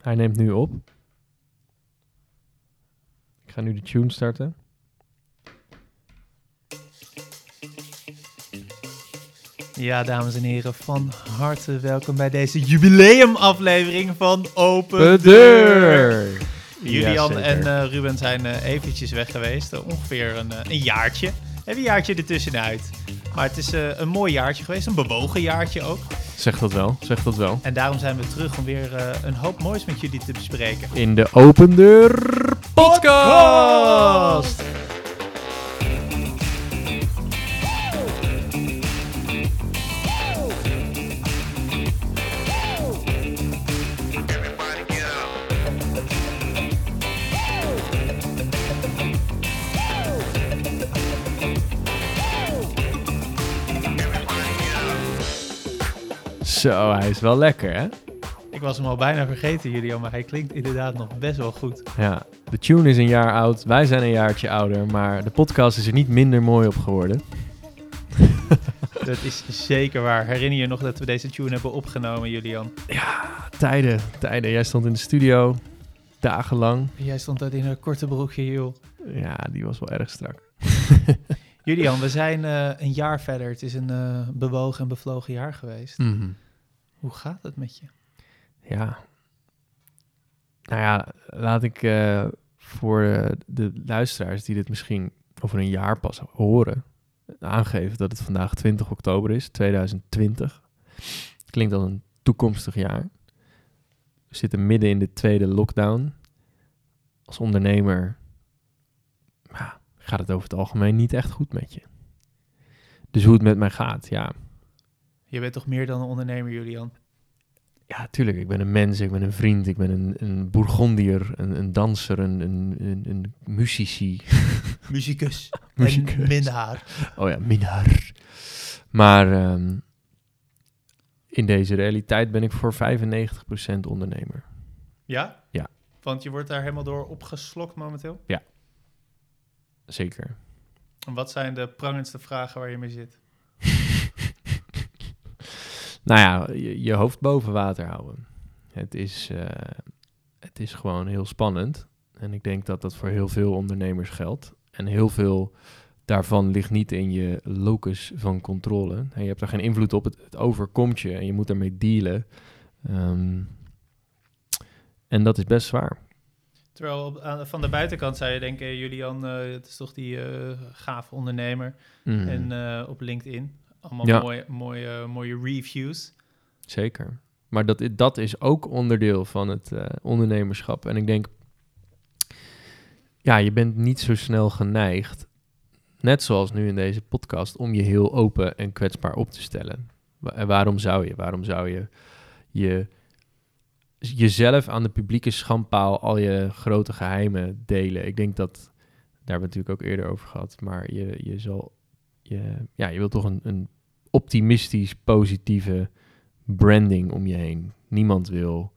Hij neemt nu op. Ik ga nu de tune starten. Ja, dames en heren, van harte welkom bij deze jubileumaflevering van Open De deur! Julian en eh, Ruben zijn eh, eventjes weg geweest, eh, ongeveer een, een jaartje. Even een jaartje ertussenuit. Maar het is een mooi jaartje geweest, een bewogen jaartje ook. Zeg dat wel, zeg dat wel. En daarom zijn we terug om weer eh, een hoop moois met jullie te bespreken. In de Open Deur Podcast! Zo, hij is wel lekker, hè? Ik was hem al bijna vergeten, Julian, maar hij klinkt inderdaad nog best wel goed. Ja, de tune is een jaar oud, wij zijn een jaartje ouder, maar de podcast is er niet minder mooi op geworden. Dat is zeker waar. Herinner je nog dat we deze tune hebben opgenomen, Julian? Tijden, tijden. Jij stond in de studio, dagenlang. Jij stond dat in een korte broekje, joh. Ja, die was wel erg strak. Julian, we zijn eh, een jaar verder. Het is een eh, bewogen en bevlogen jaar geweest. Mhm. Hoe gaat het met je? Ja. Nou ja, laat ik eh, voor de luisteraars die dit misschien over een jaar pas horen, aangeven dat het vandaag 20 oktober is, 2020. Klinkt als een toekomstig jaar. We zitten midden in de tweede lockdown. Als ondernemer gaat het over het algemeen niet echt goed met je. Dus hoe het met mij gaat, ja. Je bent toch meer dan een ondernemer, Julian? Ja, tuurlijk. Ik ben een mens, ik ben een vriend, ik ben een, een Bourgondier, een, een danser, een, een, een, een. Muzikus. Muzikus. En minnaar. Oh ja, minnaar. Maar ehm, in deze realiteit ben ik voor 95% ondernemer. Ja? Ja. Want je wordt daar helemaal door opgeslokt momenteel. Zeker. En wat zijn de prangendste vragen waar je mee zit? Nou ja, je, je hoofd boven water houden. Het is, eh, het is gewoon heel spannend. En ik denk dat dat voor heel veel ondernemers geldt. En heel veel daarvan ligt niet in je locus van controle. En je hebt er geen invloed op. Het, het overkomt je en je moet ermee dealen. Ehm, en dat is best zwaar. Terwijl op, aan, van de buitenkant zou je denken, Julian, eh, het is toch die eh gave ondernemer. Mhm. En eh, op LinkedIn. Allemaal Ja. mooie, mooie, mooie reviews. Zeker. Maar dat, dat is ook onderdeel van het eh, ondernemerschap. En ik denk, ja, je bent niet zo snel geneigd, net zoals nu in deze podcast, om je heel open en kwetsbaar op te stellen. Wa- En waarom zou je? Waarom zou je je jezelf aan de publieke schandpaal al je grote geheimen delen? Ik denk dat, daar hebben we het natuurlijk ook eerder over gehad, maar je, je zal, je, ja, je wilt toch een, een optimistisch, positieve branding om je heen. Niemand wil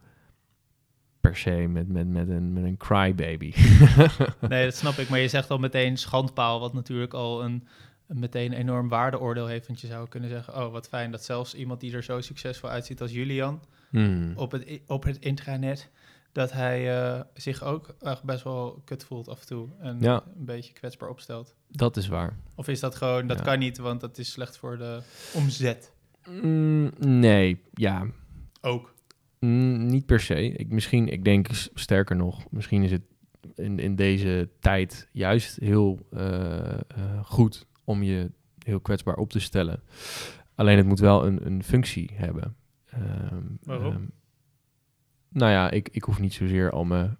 per se met, met, met, een, met een crybaby. Nee, dat snap ik. Maar je zegt al meteen schandpaal, wat natuurlijk al een, een meteen enorm waardeoordeel heeft. Want je zou kunnen zeggen, oh wat fijn dat zelfs iemand die er zo succesvol uitziet als Julian Hmm. op het, op het intranet, dat hij eh, zich ook echt best wel kut voelt af en toe. En Ja. een beetje kwetsbaar opstelt. Dat is waar. Of is dat gewoon, dat Ja. kan niet, want dat is slecht voor de omzet. Mm, nee, ja. Ook. Mm, niet per se. Ik, misschien, ik denk sterker nog, misschien is het in, in deze tijd juist heel eh, eh, goed om je heel kwetsbaar op te stellen. Alleen het moet wel een, een functie hebben. Ehm, Waarom? ehm, nou ja, ik, ik hoef niet zozeer al mijn,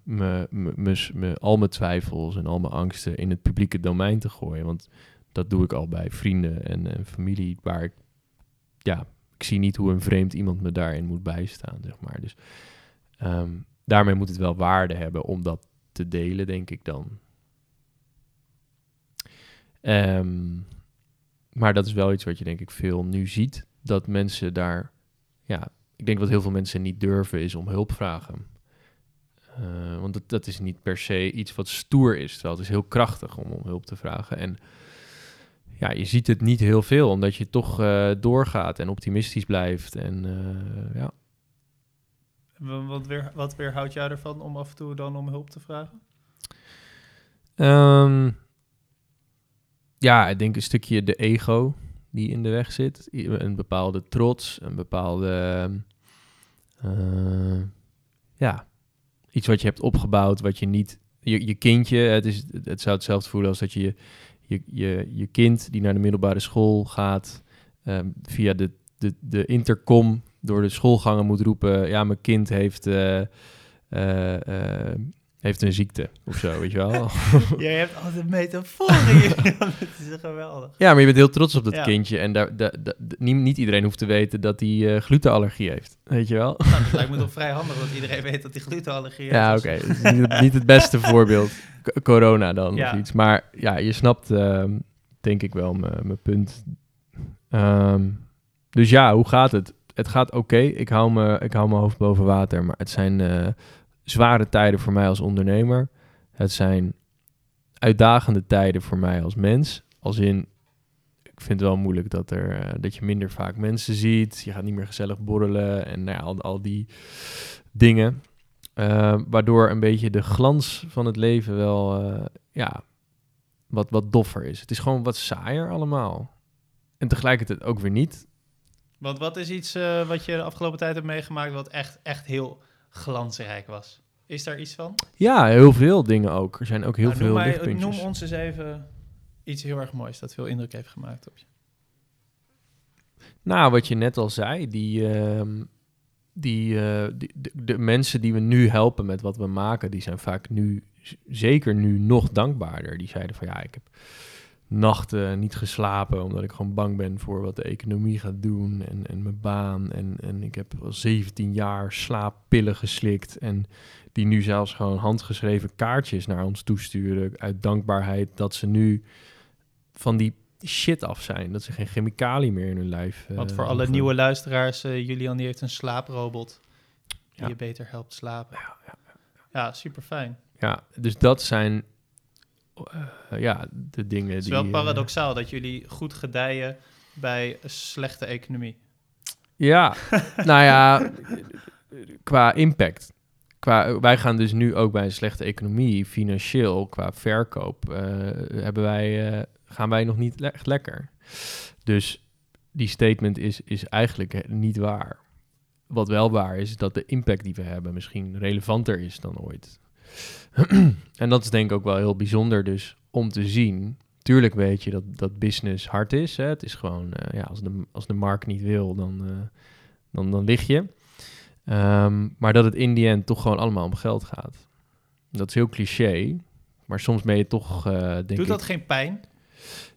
al mijn twijfels en al mijn angsten in het publieke domein te gooien. Want dat doe ik al bij vrienden en, en familie waar ik, ja, ik zie niet hoe een vreemd iemand me daarin moet bijstaan, zeg maar. Dus ehm, daarmee moet het wel waarde hebben om dat te delen, denk ik dan. Ehm, maar dat is wel iets wat je denk ik veel nu ziet, dat mensen daar, ja, ik denk wat heel veel mensen niet durven is om hulp vragen. Eh, want dat, dat is niet per se iets wat stoer is, terwijl het is heel krachtig om om hulp te vragen. En ja, je ziet het niet heel veel, omdat je toch eh, doorgaat en optimistisch blijft. En eh, ja, Wa- Wat, weer, wat weerhoudt jou ervan om af en toe dan om hulp te vragen? Ehm, ja, ik denk een stukje de ego die in de weg zit. Een bepaalde trots, een bepaalde... eh, ja, iets wat je hebt opgebouwd, wat je niet... Je, je kindje, het, is, het zou hetzelfde voelen als dat je je, je, je, kind die naar de middelbare school gaat... ehm, via de, de, de intercom door de schoolgangen moet roepen... ja, mijn kind heeft... eh, heeft een ziekte of zo, weet je wel. Jij hebt altijd metaforen. Het is geweldig. Ja, maar je bent heel trots op dat Ja. kindje. En daar, daar, daar- niet, niet iedereen hoeft te weten dat hij eh, glutenallergie heeft. Weet je wel? Nou, dat lijkt me toch vrij handig, dat iedereen weet dat hij glutenallergie heeft. Ja, oké. Niet, het- niet het beste voorbeeld. C- corona dan Ja. of iets. Maar ja, je snapt ehm, denk ik wel mijn mijn punt. Ehm, dus ja, hoe gaat het? Het gaat oké. Ik, hou me- ik hou mijn hoofd boven water. Maar het zijn eh, zware tijden voor mij als ondernemer. Het zijn uitdagende tijden voor mij als mens. Als in, ik vind het wel moeilijk dat, er, eh, dat je minder vaak mensen ziet. Je gaat niet meer gezellig borrelen en nou ja, al, al die dingen. Eh, waardoor een beetje de glans van het leven wel eh, ja, wat, wat doffer is. Het is gewoon wat saaier allemaal. En tegelijkertijd ook weer niet. Want wat is iets wat je de afgelopen tijd hebt meegemaakt wat echt, echt heel glansrijk was? Is daar iets van? Ja, heel veel dingen ook. Er zijn ook heel Nou, noem, veel mij- lichtpuntjes. noem ons eens even iets heel erg moois dat veel indruk heeft gemaakt op je. Nou, wat je net al zei, die, ehm, die, eh, die- de, de mensen die we nu helpen met wat we maken, die zijn vaak nu, zeker nu, nog dankbaarder. Die zeiden van ja, ik heb nachten niet geslapen omdat ik gewoon bang ben voor wat de economie gaat doen en, en mijn baan. En, en ik heb al 17 jaar slaappillen geslikt en die nu zelfs gewoon handgeschreven kaartjes naar ons toesturen uit dankbaarheid dat ze nu van die shit af zijn. Dat ze geen chemicaliën meer in hun lijf eh, Want voor alle nieuwe luisteraars, eh, Julian die heeft een slaaprobot die Ja. je beter helpt slapen. Ja, ja, Ja, super fijn. Ja, dus dat zijn eh, ja, de dingen Het is die... wel paradoxaal dat jullie goed gedijen bij een slechte economie. ja, nou ja, qua impact. Qua, wij gaan dus nu ook bij een slechte economie, financieel, qua verkoop, eh, hebben wij, eh, gaan wij nog niet echt lekker. Dus die statement is, is eigenlijk niet waar. Wat wel waar is, is dat de impact die we hebben misschien relevanter is dan ooit. en dat is denk ik ook wel heel bijzonder dus om te zien. Tuurlijk weet je dat, dat business hard is. Hè? Het is gewoon, eh, ja, als de, als de markt niet wil, dan, eh, dan, dan lig je. Ehm, maar dat het in die end toch gewoon allemaal om geld gaat. Dat is heel cliché, maar soms ben je toch, eh denk Doet ik... dat geen pijn?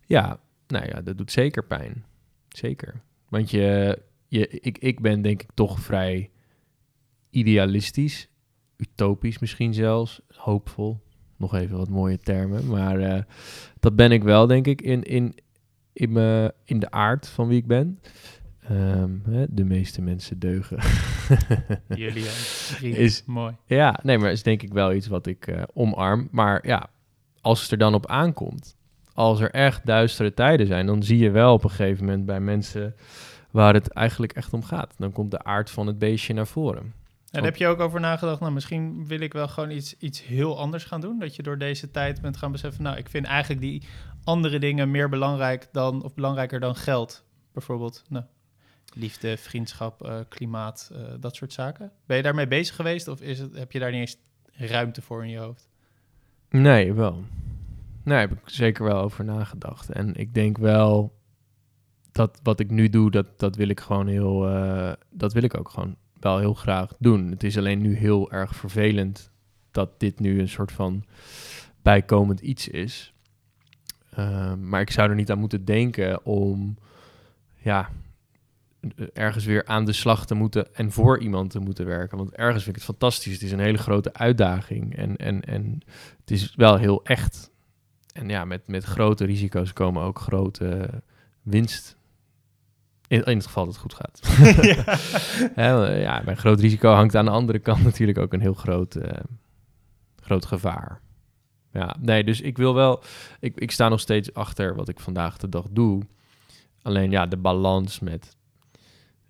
Ja, nou ja, dat doet zeker pijn. Zeker. Want je, je, ik, ik ben denk ik toch vrij idealistisch, utopisch misschien zelfs, hoopvol. Nog even wat mooie termen, maar eh, dat ben ik wel denk ik in, in, in, me, in de aard van wie ik ben. Ehm, hè, de meeste mensen deugen. Vriend, Is- mooi. Ja, nee, maar is denk ik wel iets wat ik eh, omarm. Maar ja, als het er dan op aankomt, als er echt duistere tijden zijn, dan zie je wel op een gegeven moment bij mensen waar het eigenlijk echt om gaat. Dan komt de aard van het beestje naar voren. En heb je ook over nagedacht, nou misschien wil ik wel gewoon iets, iets heel anders gaan doen? Dat je door deze tijd bent gaan beseffen, nou ik vind eigenlijk die andere dingen meer belangrijk dan, of belangrijker dan geld. Bijvoorbeeld, nou, liefde, vriendschap, eh, klimaat, eh, dat soort zaken. Ben je daarmee bezig geweest of is het, heb je daar niet eens ruimte voor in je hoofd? Nee, wel. Nee, heb ik zeker wel over nagedacht. En ik denk wel dat wat ik nu doe, dat, dat wil ik gewoon heel, eh, dat wil ik ook gewoon wel heel graag doen. Het is alleen nu heel erg vervelend dat dit nu een soort van bijkomend iets is. Ehm, maar ik zou er niet aan moeten denken om, ja, ergens weer aan de slag te moeten en voor iemand te moeten werken. Want ergens vind ik het fantastisch. Het is een hele grote uitdaging en, en, en het is wel heel echt. En ja, met, met grote risico's komen ook grote winst. In, in het geval dat het goed gaat. Ja, bij groot risico hangt aan de andere kant natuurlijk ook een heel groot, eh, groot gevaar. Ja, nee, dus ik wil wel... Ik, ik sta nog steeds achter wat ik vandaag de dag doe. Alleen ja, de balans met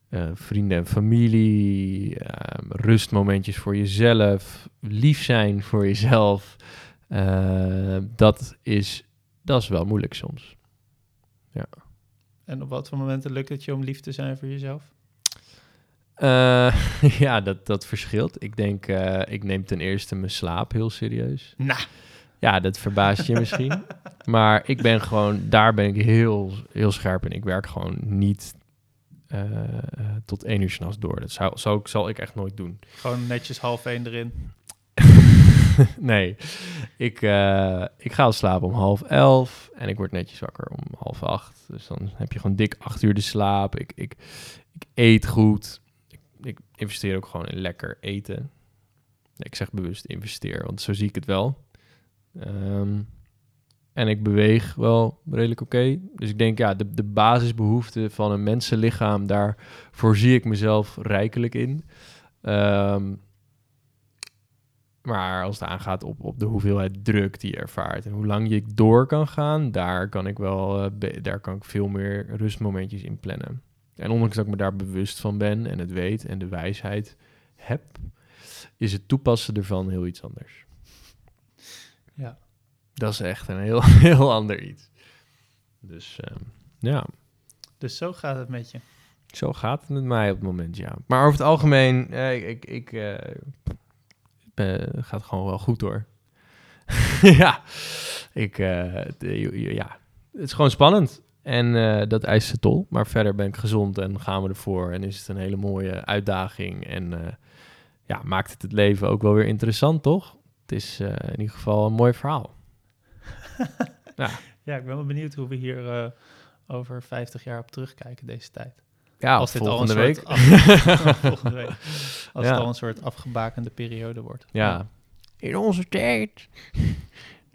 eh, vrienden en familie, ehm, rustmomentjes voor jezelf, lief zijn voor jezelf. Eh, dat, is, dat is wel moeilijk soms. En op wat voor momenten lukt het je om lief te zijn voor jezelf? Eh, ja, dat, dat verschilt. Ik denk, eh, ik neem ten eerste mijn slaap heel serieus. Nou, Ja, dat verbaast je misschien. Maar ik ben gewoon, daar ben ik heel, heel scherp in. Ik werk gewoon niet eh, tot één uur s'nachts door. Dat zou, zou, ik- zal ik echt nooit doen. gewoon netjes half één erin. nee, ik, eh, ik ga slapen om half elf en ik word netjes wakker om half acht. Dus dan heb je gewoon dik acht uur de slaap. Ik, ik, ik eet goed. Ik, ik investeer ook gewoon in lekker eten. Ik zeg bewust investeer, want zo zie ik het wel. Ehm, en ik beweeg wel redelijk oké. Dus ik denk, ja, de, de basisbehoeften van een mensenlichaam, daar voorzie ik mezelf rijkelijk in. Ehm, maar als het aangaat op, op de hoeveelheid druk die je ervaart en hoe lang je door kan gaan, daar kan ik wel, eh, daar kan ik veel meer rustmomentjes in plannen. En ondanks dat ik me daar bewust van ben en het weet en de wijsheid heb, is het toepassen ervan heel iets anders. Ja. Dat is echt een heel, heel ander iets. Dus ehm, ja, Dus zo gaat het met je. zo gaat het met mij op het moment, ja. Maar over het algemeen, eh, ik, ik, ik eh, ben- gaat gewoon wel goed hoor. ja, ik, eh, de- ja, het is gewoon spannend. En eh, dat eist de tol. Maar verder ben ik gezond en gaan we ervoor. En is het een hele mooie uitdaging. En eh, ja, maakt het het leven ook wel weer interessant, toch? Het is eh, in ieder geval een mooi verhaal. Ja, ik ben wel benieuwd hoe we hier eh, over 50 jaar op terugkijken deze tijd. Ja, Als dit al een volgende soort week. af- volgende week. Als Ja. het al een soort afgebakende periode wordt. Ja. In onze tijd.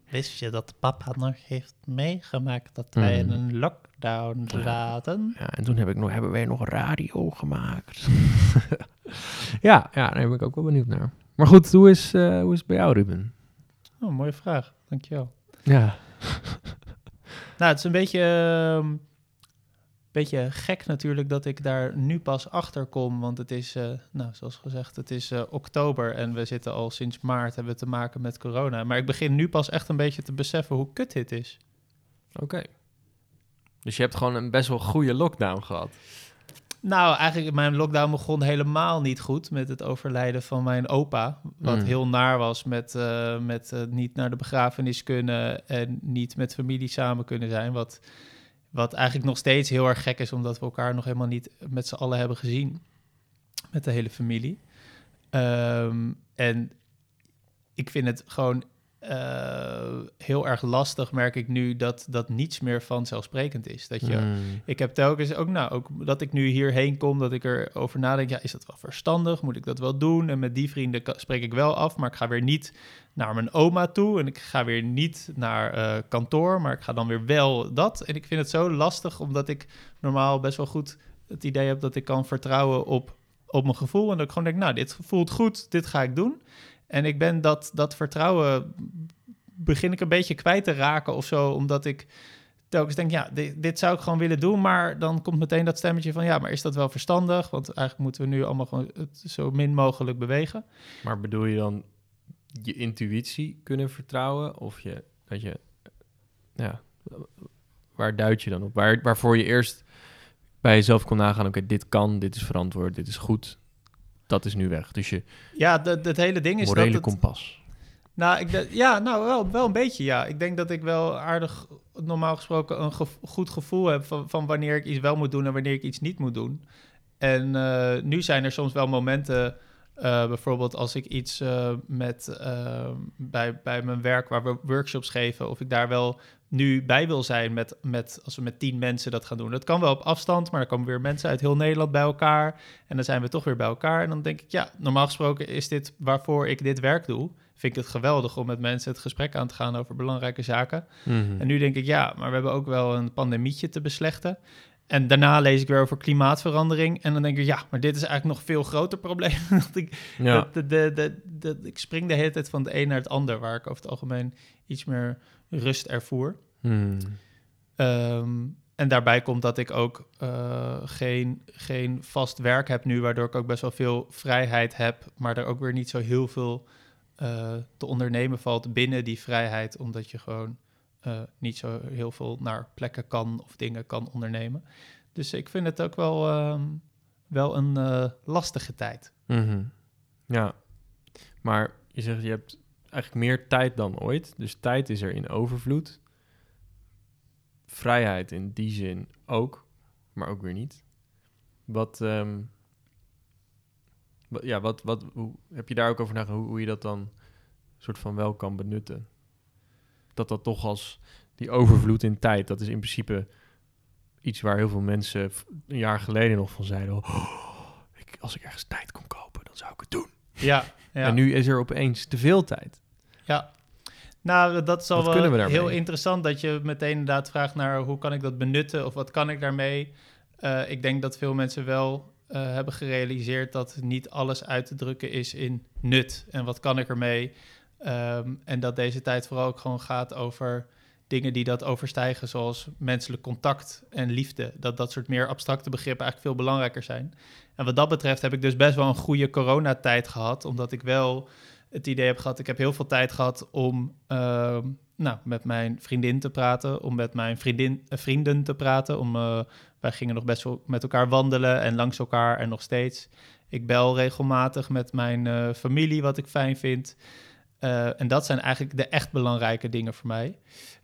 Wist je dat papa nog heeft meegemaakt dat wij in Mhm. een lockdown zaten? Ja, en toen heb ik nog, hebben wij nog radio gemaakt. ja, ja, daar ben ik ook wel benieuwd naar. Maar goed, hoe is, eh, hoe is het bij jou, Ruben? Oh, mooie vraag. Dankjewel. Ja. Nou, het is een beetje, ehm, beetje gek natuurlijk dat ik daar nu pas achter kom. Want het is, eh, nou, zoals gezegd, het is eh, oktober en we zitten al sinds maart hebben we te maken met corona. Maar ik begin nu pas echt een beetje te beseffen hoe kut dit is. Oké. Dus je hebt gewoon een best wel goede lockdown gehad. Nou, eigenlijk mijn lockdown begon helemaal niet goed met het overlijden van mijn opa. Wat Mm. heel naar was met, eh, met niet naar de begrafenis kunnen en niet met familie samen kunnen zijn. Wat, wat eigenlijk nog steeds heel erg gek is, omdat we elkaar nog helemaal niet met z'n allen hebben gezien. Met de hele familie. Ehm, en ik vind het gewoon eh, heel erg lastig, merk ik nu, dat, dat niets meer vanzelfsprekend is. Dat je Mm. ik heb telkens ook, nou, ook dat ik nu hierheen kom, dat ik erover nadenk, ja, is dat wel verstandig? Moet ik dat wel doen? En met die vrienden spreek ik wel af, maar ik ga weer niet naar mijn oma toe en ik ga weer niet naar eh, kantoor, maar ik ga dan weer wel dat. En ik vind het zo lastig, omdat ik normaal best wel goed het idee heb dat ik kan vertrouwen op, op mijn gevoel. En dat ik gewoon denk, nou, dit voelt goed, dit ga ik doen. En ik ben dat, dat vertrouwen begin ik een beetje kwijt te raken of zo, omdat ik telkens denk, ja, dit, zou ik gewoon willen doen, maar dan komt meteen dat stemmetje van, ja, maar is dat wel verstandig? Want eigenlijk moeten we nu allemaal gewoon het zo min mogelijk bewegen. Maar bedoel je dan je intuïtie kunnen vertrouwen? Of je, dat je, ja, waar duid je dan op? Waar, waarvoor je eerst bij jezelf kon nagaan, oké, dit kan, dit is verantwoord, dit is goed. Dat is nu weg. Dus je Ja, dat het hele ding is morele dat het, kompas. Nou, ik ja, nou wel, wel een beetje, ja. Ik denk dat ik wel aardig, normaal gesproken, een goed gevoel heb van, van wanneer ik iets wel moet doen en wanneer ik iets niet moet doen. En eh, nu zijn er soms wel momenten, eh, bijvoorbeeld als ik iets eh, met, eh, bij, bij mijn werk waar we workshops geven, of ik daar wel nu bij wil zijn met, met, als we met tien mensen dat gaan doen. Dat kan wel op afstand, maar er komen weer mensen uit heel Nederland bij elkaar. En dan zijn we toch weer bij elkaar. En dan denk ik, ja, normaal gesproken is dit waarvoor ik dit werk doe. Vind ik het geweldig om met mensen het gesprek aan te gaan over belangrijke zaken. Mhm. En nu denk ik, ja, maar we hebben ook wel een pandemietje te beslechten. En daarna lees ik weer over klimaatverandering. En dan denk ik, ja, maar dit is eigenlijk nog veel groter probleem. dat ik, Ja. dat, de, de, de, de- ik spring de hele tijd van het een naar het ander, waar ik over het algemeen iets meer rust ervoer. Hmm. Ehm, en daarbij komt dat ik ook uh, geen, geen vast werk heb nu, waardoor ik ook best wel veel vrijheid heb, maar er ook weer niet zo heel veel uh, te ondernemen valt binnen die vrijheid, omdat je gewoon uh, niet zo heel veel naar plekken kan of dingen kan ondernemen. Dus ik vind het ook wel, uh, wel een lastige tijd. -hmm. Ja, maar je zegt je hebt eigenlijk meer tijd dan ooit, dus tijd is er in overvloed vrijheid in die zin ook, maar ook weer niet. Wat, um, wat ja, wat, wat, hoe, heb je daar ook over nagedacht hoe, hoe je dat dan soort van wel kan benutten? Dat dat toch als die overvloed in tijd, dat is in principe iets waar heel veel mensen een jaar geleden nog van zeiden: oh, ik, als ik ergens tijd kon kopen, dan zou ik het doen. Ja, ja. En nu is er opeens te veel tijd. Ja, nou, dat is al wel heel interessant dat je meteen inderdaad vraagt naar hoe kan ik dat benutten of wat kan ik daarmee. Uh, ik denk dat veel mensen wel uh, hebben gerealiseerd dat niet alles uit te drukken is in nut en wat kan ik ermee. Um, en dat deze tijd vooral ook gewoon gaat over dingen die dat overstijgen, zoals menselijk contact en liefde. Dat dat soort meer abstracte begrippen eigenlijk veel belangrijker zijn. En wat dat betreft heb ik dus best wel een goede coronatijd gehad, omdat ik wel het idee heb gehad, ik heb heel veel tijd gehad om uh, nou, met mijn vriendin te praten, om met mijn vriendin, uh, vrienden te praten. Om, uh, wij gingen nog best wel met elkaar wandelen en langs elkaar en nog steeds. Ik bel regelmatig met mijn eh, familie, wat ik fijn vind. En dat zijn eigenlijk de echt belangrijke dingen voor mij.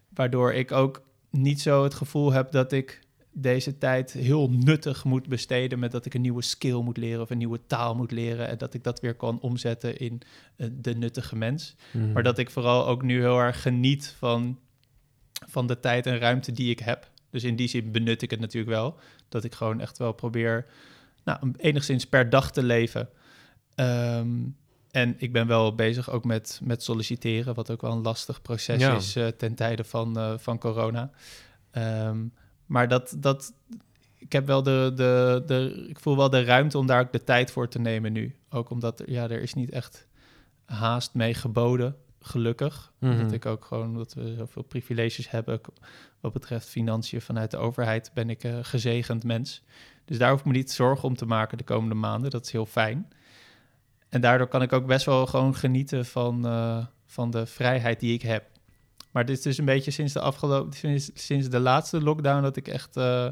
Waardoor ik ook niet zo het gevoel heb dat ik deze tijd heel nuttig moet besteden met dat ik een nieuwe skill moet leren of een nieuwe taal moet leren en dat ik dat weer kan omzetten in uh, de nuttige mens. Mm. Maar dat ik vooral ook nu heel erg geniet van, van de tijd en ruimte die ik heb. Dus in die zin benut ik het natuurlijk wel. Dat ik gewoon echt wel probeer nou, enigszins per dag te leven. Um, en ik ben wel bezig ook met, met solliciteren, wat ook wel een lastig proces ja. is uh, ten tijde van, uh, van corona. Um, maar dat, dat, ik heb wel de, de, de, ik voel wel de ruimte om daar ook de tijd voor te nemen nu. Ook omdat, ja, er is niet echt haast mee geboden, gelukkig. Mm -hmm. Dat ik ook gewoon, dat we zoveel privileges hebben wat betreft financiën vanuit de overheid, ben ik een gezegend mens. Dus daar hoef ik me niet zorgen om te maken de komende maanden. Dat is heel fijn. En daardoor kan ik ook best wel gewoon genieten van, uh, van de vrijheid die ik heb. Maar dit is dus een beetje sinds de afgelopen, sinds, sinds de laatste lockdown, dat ik echt uh,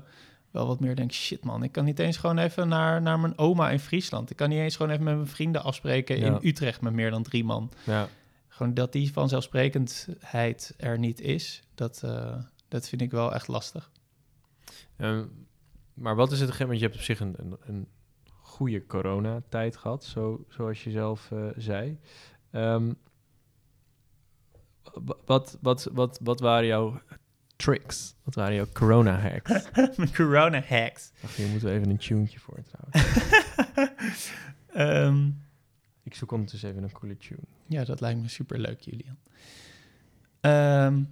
wel wat meer denk: shit man, ik kan niet eens gewoon even naar, naar mijn oma in Friesland. Ik kan niet eens gewoon even met mijn vrienden afspreken ja. in Utrecht met meer dan drie man. Ja. Gewoon dat die vanzelfsprekendheid er niet is, dat, uh, dat vind ik wel echt lastig. Um, maar wat is het, want je hebt op zich een, een, een goede coronatijd gehad, zo, zoals je zelf uh, zei. Um, wat, wat, wat, wat waren jouw tricks? Wat waren jouw corona hacks? Corona hacks. Ach, hier moeten we even een tuentje voor trouwens. um, ik zoek ondertussen even een coole tune. Ja, dat lijkt me super leuk, Julian. Um,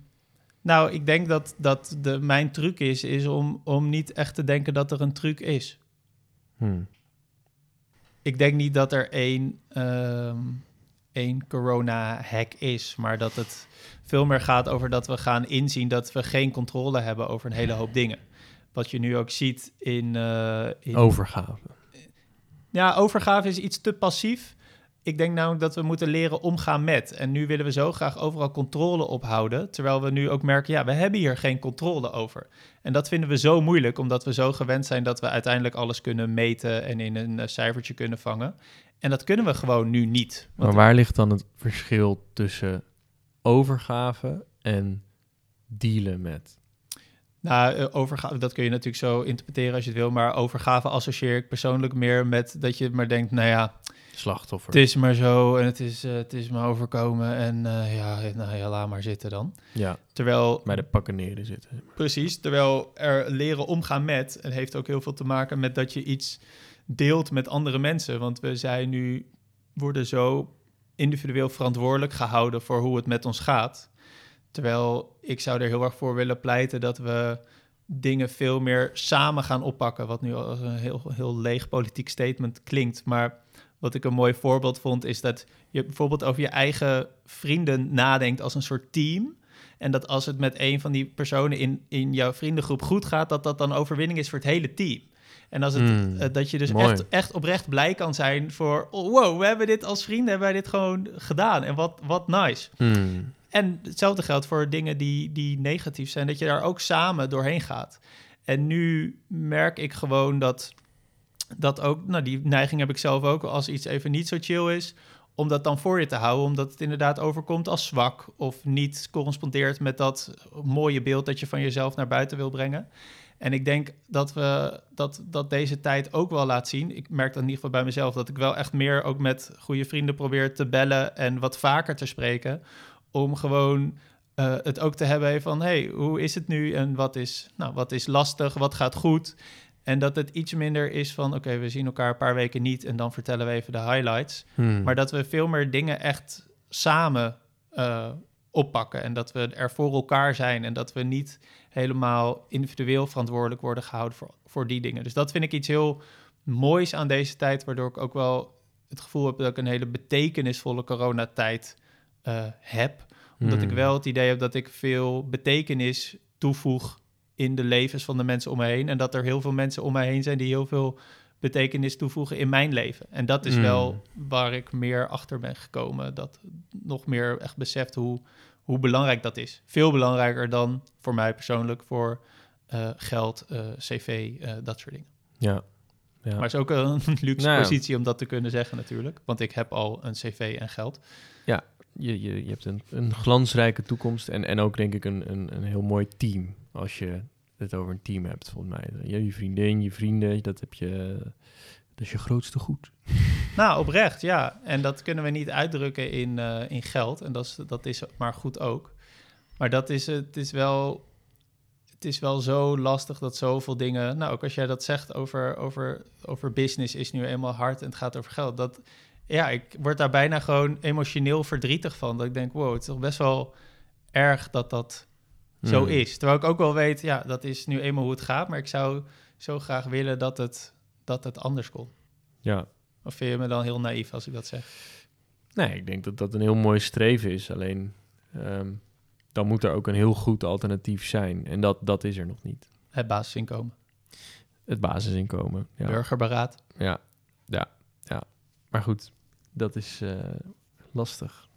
nou, ik denk dat, dat de, mijn truc is, is om, om niet echt te denken dat er een truc is. Hmm. Ik denk niet dat er één, um, één corona-hack is, maar dat het veel meer gaat over dat we gaan inzien dat we geen controle hebben over een hele hoop dingen. Wat je nu ook ziet in... Uh, in overgave. Ja, overgave is iets te passief. Ik denk namelijk dat we moeten leren omgaan met. En nu willen we zo graag overal controle ophouden. Terwijl we nu ook merken, ja, we hebben hier geen controle over. En dat vinden we zo moeilijk, omdat we zo gewend zijn dat we uiteindelijk alles kunnen meten en in een uh, cijfertje kunnen vangen. En dat kunnen we gewoon nu niet. Maar waar ligt dan het verschil tussen overgave en dealen met? Nou, uh, overgave, dat kun je natuurlijk zo interpreteren als je het wil. Maar overgave associeer ik persoonlijk meer met dat je maar denkt, nou ja... Slachtoffer. Het is maar zo en het is, uh, het is me overkomen en uh, ja, nou ja, laat maar zitten dan. Ja, terwijl... Bij de pakken neer zitten. Precies, terwijl er leren omgaan met... Het heeft ook heel veel te maken met dat je iets deelt met andere mensen. Want we zijn nu, worden zo individueel verantwoordelijk gehouden voor hoe het met ons gaat. Terwijl ik zou er heel erg voor willen pleiten dat we dingen veel meer samen gaan oppakken. Wat nu als een heel, heel leeg politiek statement klinkt. Maar wat ik een mooi voorbeeld vond, is dat je bijvoorbeeld over je eigen vrienden nadenkt als een soort team. En dat als het met een van die personen in, in jouw vriendengroep goed gaat, dat dat dan overwinning is voor het hele team. En als het, Hmm, eh, dat je dus mooi. echt, echt oprecht blij kan zijn voor, oh, wow, we hebben dit als vrienden, hebben wij dit gewoon gedaan. En wat, wat nice. Hmm. En hetzelfde geldt voor dingen die, die negatief zijn, dat je daar ook samen doorheen gaat. En nu merk ik gewoon dat dat ook, nou die neiging heb ik zelf ook, als iets even niet zo chill is, om dat dan voor je te houden, omdat het inderdaad overkomt als zwak of niet correspondeert met dat mooie beeld dat je van jezelf naar buiten wil brengen. En ik denk dat we dat, dat deze tijd ook wel laat zien. Ik merk dat in ieder geval bij mezelf dat ik wel echt meer ook met goede vrienden probeer te bellen en wat vaker te spreken. Om gewoon eh, het ook te hebben van hey, hoe is het nu en wat is, nou, wat is lastig, wat gaat goed. En dat het iets minder is van oké, we zien elkaar een paar weken niet en dan vertellen we even de highlights. Hmm. Maar dat we veel meer dingen echt samen eh, oppakken. En dat we er voor elkaar zijn. En dat we niet helemaal individueel verantwoordelijk worden gehouden voor, voor die dingen. Dus dat vind ik iets heel moois aan deze tijd. Waardoor ik ook wel het gevoel heb dat ik een hele betekenisvolle coronatijd eh heb. Omdat ik Hmm. wel het idee heb dat ik veel betekenis toevoeg in de levens van de mensen om me heen. En dat er heel veel mensen om me heen zijn die heel veel betekenis toevoegen in mijn leven. En dat is Mm. wel waar ik meer achter ben gekomen. Dat nog meer echt beseft hoe, hoe belangrijk dat is. Veel belangrijker dan voor mij persoonlijk voor eh, geld, eh, cv, eh, dat soort dingen. Ja. ja. Maar het is ook een luxe Nou ja. positie om dat te kunnen zeggen natuurlijk. Want ik heb al een cv en geld. je, je, je hebt een, een glansrijke toekomst en, en ook denk ik een, een, een heel mooi team. Als je het over een team hebt, volgens mij. Je, je vriendin, je vrienden, dat heb je... Dat is je grootste goed. Nou, oprecht, ja. En dat kunnen we niet uitdrukken in, eh, in geld. En dat is, dat is maar goed ook. Maar dat is, het is wel... Het is wel zo lastig dat zoveel dingen... Nou, ook als jij dat zegt over, over, over business is nu eenmaal hard en het gaat over geld. Dat, ja, ik word daar bijna gewoon emotioneel verdrietig van. Dat ik denk, wow, het is toch best wel erg dat dat zo Hmm. is. Terwijl ik ook wel weet, ja, dat is nu eenmaal hoe het gaat. Maar ik zou zo graag willen dat het, dat het anders kon. Ja. Of vind je me dan heel naïef als ik dat zeg? Nee, ik denk dat dat een heel mooi streven is. Alleen, ehm, dan moet er ook een heel goed alternatief zijn. En dat, dat is er nog niet. Het basisinkomen, Het basisinkomen. Ja. burgerberaad. Ja, ja, ja. Maar goed, dat is eh, lastig,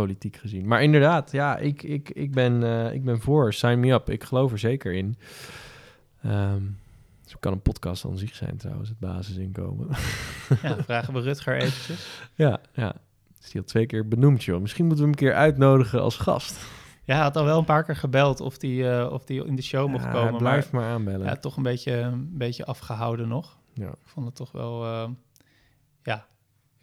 politiek gezien. Maar inderdaad, ja, ik, ik, ik, ben, eh, ik ben voor. Sign me up. Ik geloof er zeker in. Ehm zo kan een podcast aan zich zijn trouwens, het basisinkomen. Ja, vragen we Rutger eventjes. ja, ja. Is die al twee keer benoemd, joh. Misschien moeten we hem een keer uitnodigen als gast. Ja, hij had al wel een paar keer gebeld of die, eh, of die in de show mocht komen. Blijf Maar maar aanbellen. ja, toch een beetje, een beetje afgehouden nog. Ja. Ik vond het toch wel... eh, ja,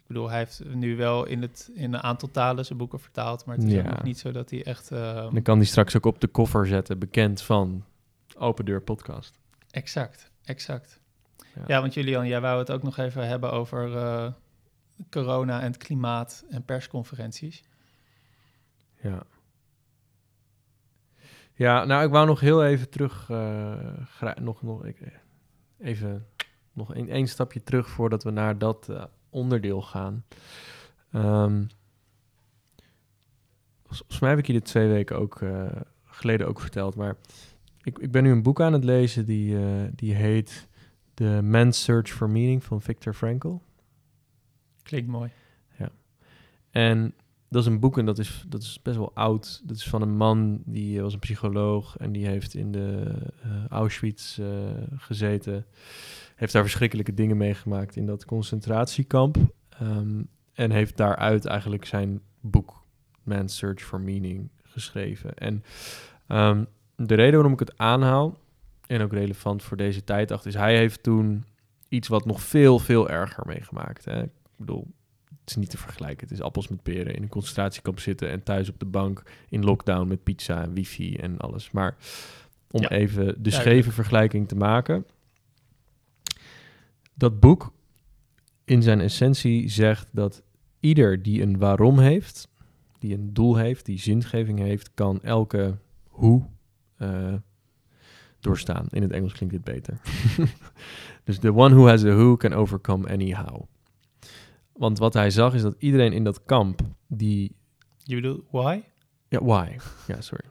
ik bedoel, hij heeft nu wel in, het, in een aantal talen zijn boeken vertaald. Maar het is Ja. ook nog niet zo dat hij echt... eh, Dan kan die straks ook op de koffer zetten, bekend van Open Deur Podcast. Exact, exact. Ja. Ja. want Julian, jij wou het ook nog even hebben over eh, corona en het klimaat en persconferenties. Ja. Ja, nou, ik wou nog heel even terug, gra- nog, nog, ik, even nog een, één stapje terug voordat we naar dat eh, onderdeel gaan. Vol- volgens mij heb ik je dit twee weken ook eh, geleden ook verteld, maar ik, ik ben nu een boek aan het lezen die, eh, die heet The Man's Search for Meaning van Viktor Frankl. Klinkt mooi. En dat is een boek en dat is, dat is best wel oud. Dat is van een man die eh, was een psycholoog en die heeft in de Auschwitz gezeten. Heeft daar verschrikkelijke dingen meegemaakt in dat concentratiekamp. Ehm, en heeft daaruit eigenlijk zijn boek Man's Search for Meaning geschreven. En ehm, de reden waarom ik het aanhaal, en ook relevant voor deze tijd, dacht, is hij heeft toen iets wat nog veel, veel erger meegemaakt. Hè? Ik bedoel, het is niet te vergelijken. Het is appels met peren in een concentratiekamp zitten en thuis op de bank in lockdown met pizza en wifi en alles. Maar om Ja, even de scheve vergelijking te maken. Dat boek in zijn essentie zegt dat ieder die een waarom heeft, die een doel heeft, die zingeving heeft, kan elke hoe eh, doorstaan. In het Engels klinkt dit beter. dus the one who has a who can overcome any how. Want wat hij zag is dat iedereen in dat kamp, die Je bedoelt why? Ja, why? Ja, sorry.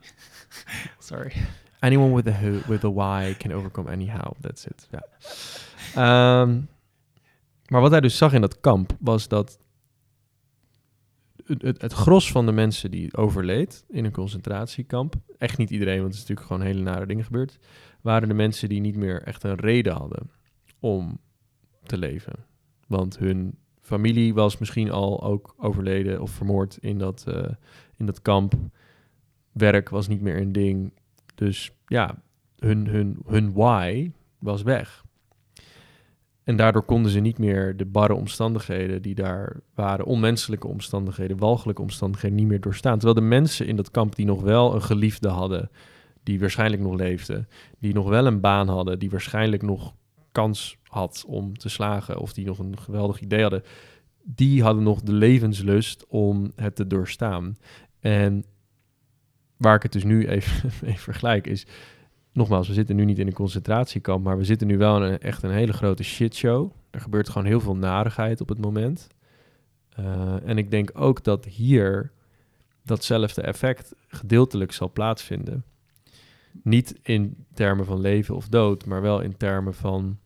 Sorry. Anyone with a, who, with a why can overcome anyhow. That's it. Ja. Ehm, maar wat hij dus zag in dat kamp was dat het, het, het gros van de mensen die overleed in een concentratiekamp, echt niet iedereen, want er is natuurlijk gewoon hele nare dingen gebeurd, waren de mensen die niet meer echt een reden hadden om te leven. Want hun familie was misschien al ook overleden of vermoord in dat, eh, in dat kamp. Werk was niet meer een ding. Dus ja, hun, hun, hun why was weg. En daardoor konden ze niet meer de barre omstandigheden die daar waren, onmenselijke omstandigheden, walgelijke omstandigheden, niet meer doorstaan. Terwijl de mensen in dat kamp die nog wel een geliefde hadden, die waarschijnlijk nog leefde, die nog wel een baan hadden, die waarschijnlijk nog kans had om te slagen, of die nog een geweldig idee hadden, die hadden nog de levenslust om het te doorstaan. En waar ik het dus nu even vergelijk is, nogmaals, we zitten nu niet in een concentratiekamp, maar we zitten nu wel in een, echt een hele grote shitshow. Er gebeurt gewoon heel veel narigheid op het moment. Uh, en ik denk ook dat hier datzelfde effect gedeeltelijk zal plaatsvinden. Niet in termen van leven of dood, maar wel in termen van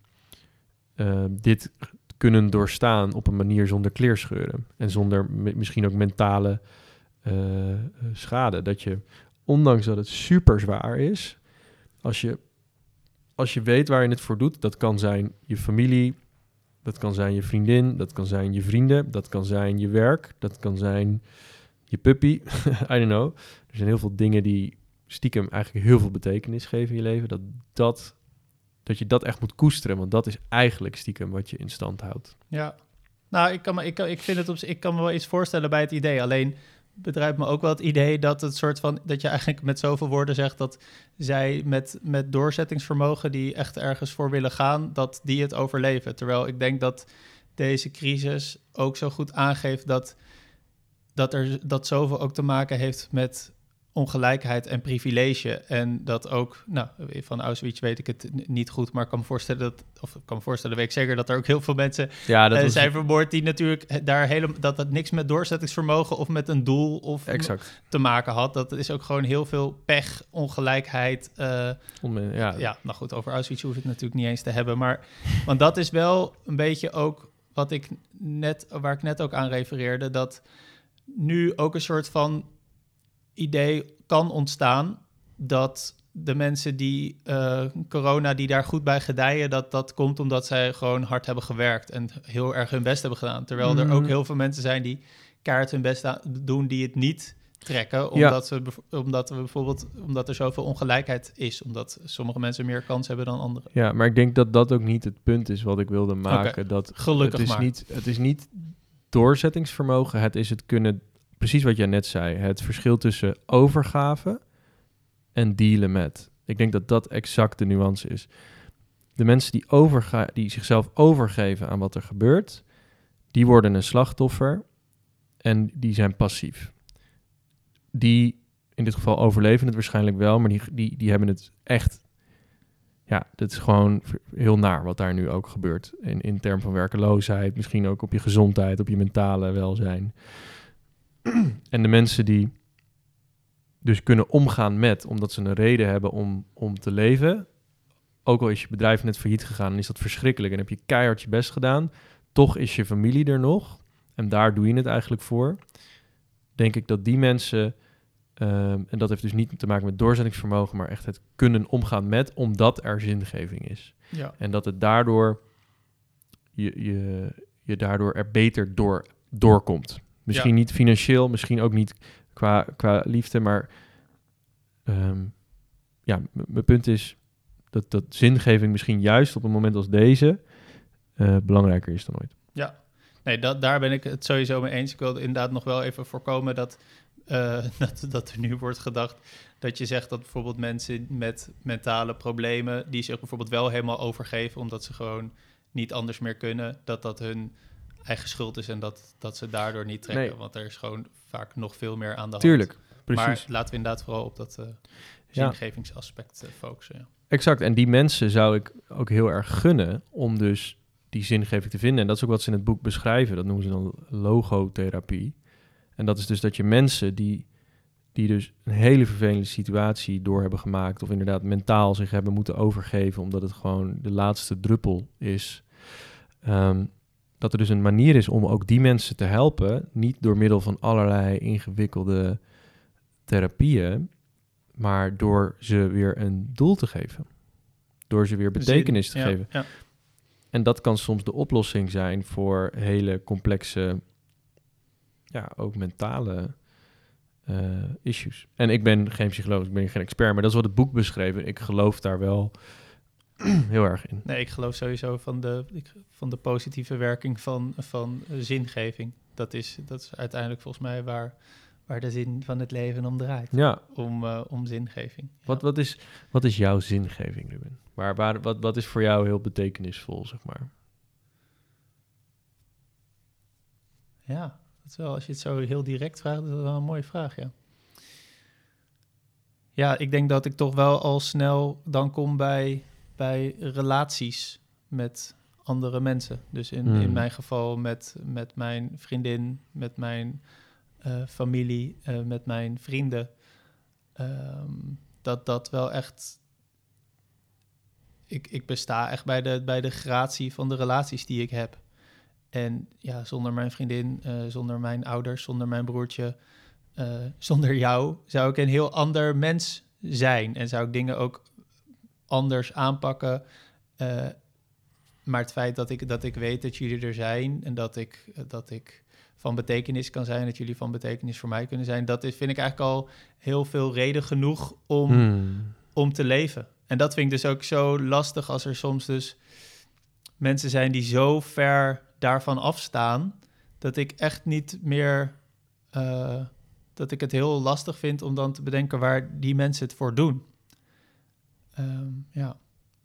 uh, dit kunnen doorstaan op een manier zonder kleerscheuren. En zonder misschien ook mentale uh, schade. Dat je, ondanks dat het super zwaar is, als je, als je weet waar je het voor doet, dat kan zijn je familie, dat kan zijn je vriendin, dat kan zijn je vrienden, dat kan zijn je werk, dat kan zijn je puppy. I don't know. Er zijn heel veel dingen die stiekem eigenlijk heel veel betekenis geven in je leven. Dat, dat, dat je dat echt moet koesteren, want dat is eigenlijk stiekem wat je in stand houdt. Ja, nou, ik kan, me, ik, kan, ik, vind het op, ik kan me wel iets voorstellen bij het idee. Alleen bedrijft me ook wel het idee dat het soort van dat je eigenlijk met zoveel woorden zegt dat zij met, met doorzettingsvermogen die echt ergens voor willen gaan, dat die het overleven. Terwijl ik denk dat deze crisis ook zo goed aangeeft dat, dat er dat zoveel ook te maken heeft met ongelijkheid en privilege. En dat ook, nou, van Auschwitz weet ik het niet goed, maar ik kan me voorstellen dat, of ik kan me voorstellen, weet ik zeker dat er ook heel veel mensen ja, dat uh, zijn vermoord die natuurlijk daar helemaal, dat het niks met doorzettingsvermogen of met een doel of exact. te maken had. Dat is ook gewoon heel veel pech, ongelijkheid. Uh, ja. ja, nou goed, over Auschwitz hoef ik het natuurlijk niet eens te hebben, maar want dat is wel een beetje ook wat ik net, waar ik net ook aan refereerde, dat nu ook een soort van idee kan ontstaan dat de mensen die uh, corona, die daar goed bij gedijen, dat dat komt omdat zij gewoon hard hebben gewerkt en heel erg hun best hebben gedaan. Terwijl er ook mhm. heel veel mensen zijn die kaart hun best doen, die het niet trekken, omdat, ja. we, omdat we bijvoorbeeld omdat er zoveel ongelijkheid is, omdat sommige mensen meer kans hebben dan anderen. Ja, maar ik denk dat dat ook niet het punt is wat ik wilde maken. Okay. Dat Gelukkig het is maar. Niet, het is niet doorzettingsvermogen, het is het kunnen precies wat jij net zei. Het verschil tussen overgave en dealen met. Ik denk dat dat exact de nuance is. De mensen die, overga die zichzelf overgeven aan wat er gebeurt, die worden een slachtoffer en die zijn passief. Die in dit geval overleven het waarschijnlijk wel, maar die, die, die hebben het echt. Ja, dat is gewoon heel naar wat daar nu ook gebeurt. In, in termen van werkeloosheid, misschien ook op je gezondheid, op je mentale welzijn. en de mensen die dus kunnen omgaan met, omdat ze een reden hebben om, om te leven. Ook al is je bedrijf net failliet gegaan, dan is dat verschrikkelijk en heb je keihard je best gedaan. Toch is je familie er nog. En daar doe je het eigenlijk voor. Denk ik dat die mensen, um, en dat heeft dus niet te maken met doorzettingsvermogen, maar echt het kunnen omgaan met, omdat er zingeving is. Ja. En dat het daardoor, je, je, je daardoor er beter door, doorkomt. Misschien niet financieel, misschien ook niet qua, qua liefde, maar um, ja, mijn punt is dat, dat zingeving misschien juist op een moment als deze uh, belangrijker is dan ooit. Ja, nee, dat, daar ben ik het sowieso mee eens. Ik wilde inderdaad nog wel even voorkomen dat, uh, dat, dat er nu wordt gedacht dat je zegt dat bijvoorbeeld mensen met mentale problemen, die zich bijvoorbeeld wel helemaal overgeven omdat ze gewoon niet anders meer kunnen, dat dat hun eigen schuld is en dat, dat ze daardoor niet trekken. Nee. Want er is gewoon vaak nog veel meer aan de Tuurlijk, hand. precies. Maar laten we inderdaad vooral op dat uh, zingevingsaspect uh, focussen. Ja. Exact, en die mensen zou ik ook heel erg gunnen om dus die zingeving te vinden. En dat is ook wat ze in het boek beschrijven. Dat noemen ze dan logotherapie. En dat is dus dat je mensen die die dus een hele vervelende situatie door hebben gemaakt, of inderdaad mentaal zich hebben moeten overgeven, omdat het gewoon de laatste druppel is. Ehm, dat er dus een manier is om ook die mensen te helpen, niet door middel van allerlei ingewikkelde therapieën, maar door ze weer een doel te geven. Door ze weer betekenis te Ja, geven. Ja. En dat kan soms de oplossing zijn voor hele complexe, ja, ook mentale eh, issues. En ik ben geen psycholoog, ik ben geen expert, maar dat is wat het boek beschreven. Ik geloof daar wel heel erg in. Nee, ik geloof sowieso van de, ik- van de positieve werking van, van zingeving. Dat is, dat is uiteindelijk volgens mij waar, waar de zin van het leven om draait. Ja, Om, eh, om zingeving. Ja. wat, wat, is, wat is jouw zingeving, Ruben? Waar, waar, wat, wat is voor jou heel betekenisvol, zeg maar? Ja, dat is wel, als je het zo heel direct vraagt, is dat wel een mooie vraag, ja. Ja, ik denk dat ik toch wel al snel dan kom bij, bij relaties met andere mensen. Dus in, Hmm. in mijn geval met, met mijn vriendin, met mijn eh, familie, eh, met mijn vrienden. Ehm, dat dat wel echt... Ik, ik besta echt bij de, bij de gratie van de relaties die ik heb. En ja, zonder mijn vriendin, eh, zonder mijn ouders, zonder mijn broertje, zonder jou, zou ik een heel ander mens zijn. En zou ik dingen ook anders aanpakken. Eh, maar het feit dat ik, dat ik weet dat jullie er zijn en dat ik, dat ik van betekenis kan zijn, dat jullie van betekenis voor mij kunnen zijn, dat is, vind ik eigenlijk al heel veel reden genoeg om, Hmm. om te leven. En dat vind ik dus ook zo lastig als er soms dus mensen zijn die zo ver daarvan afstaan, dat ik echt niet meer, eh, dat ik het heel lastig vind om dan te bedenken waar die mensen het voor doen. Ehm, ja.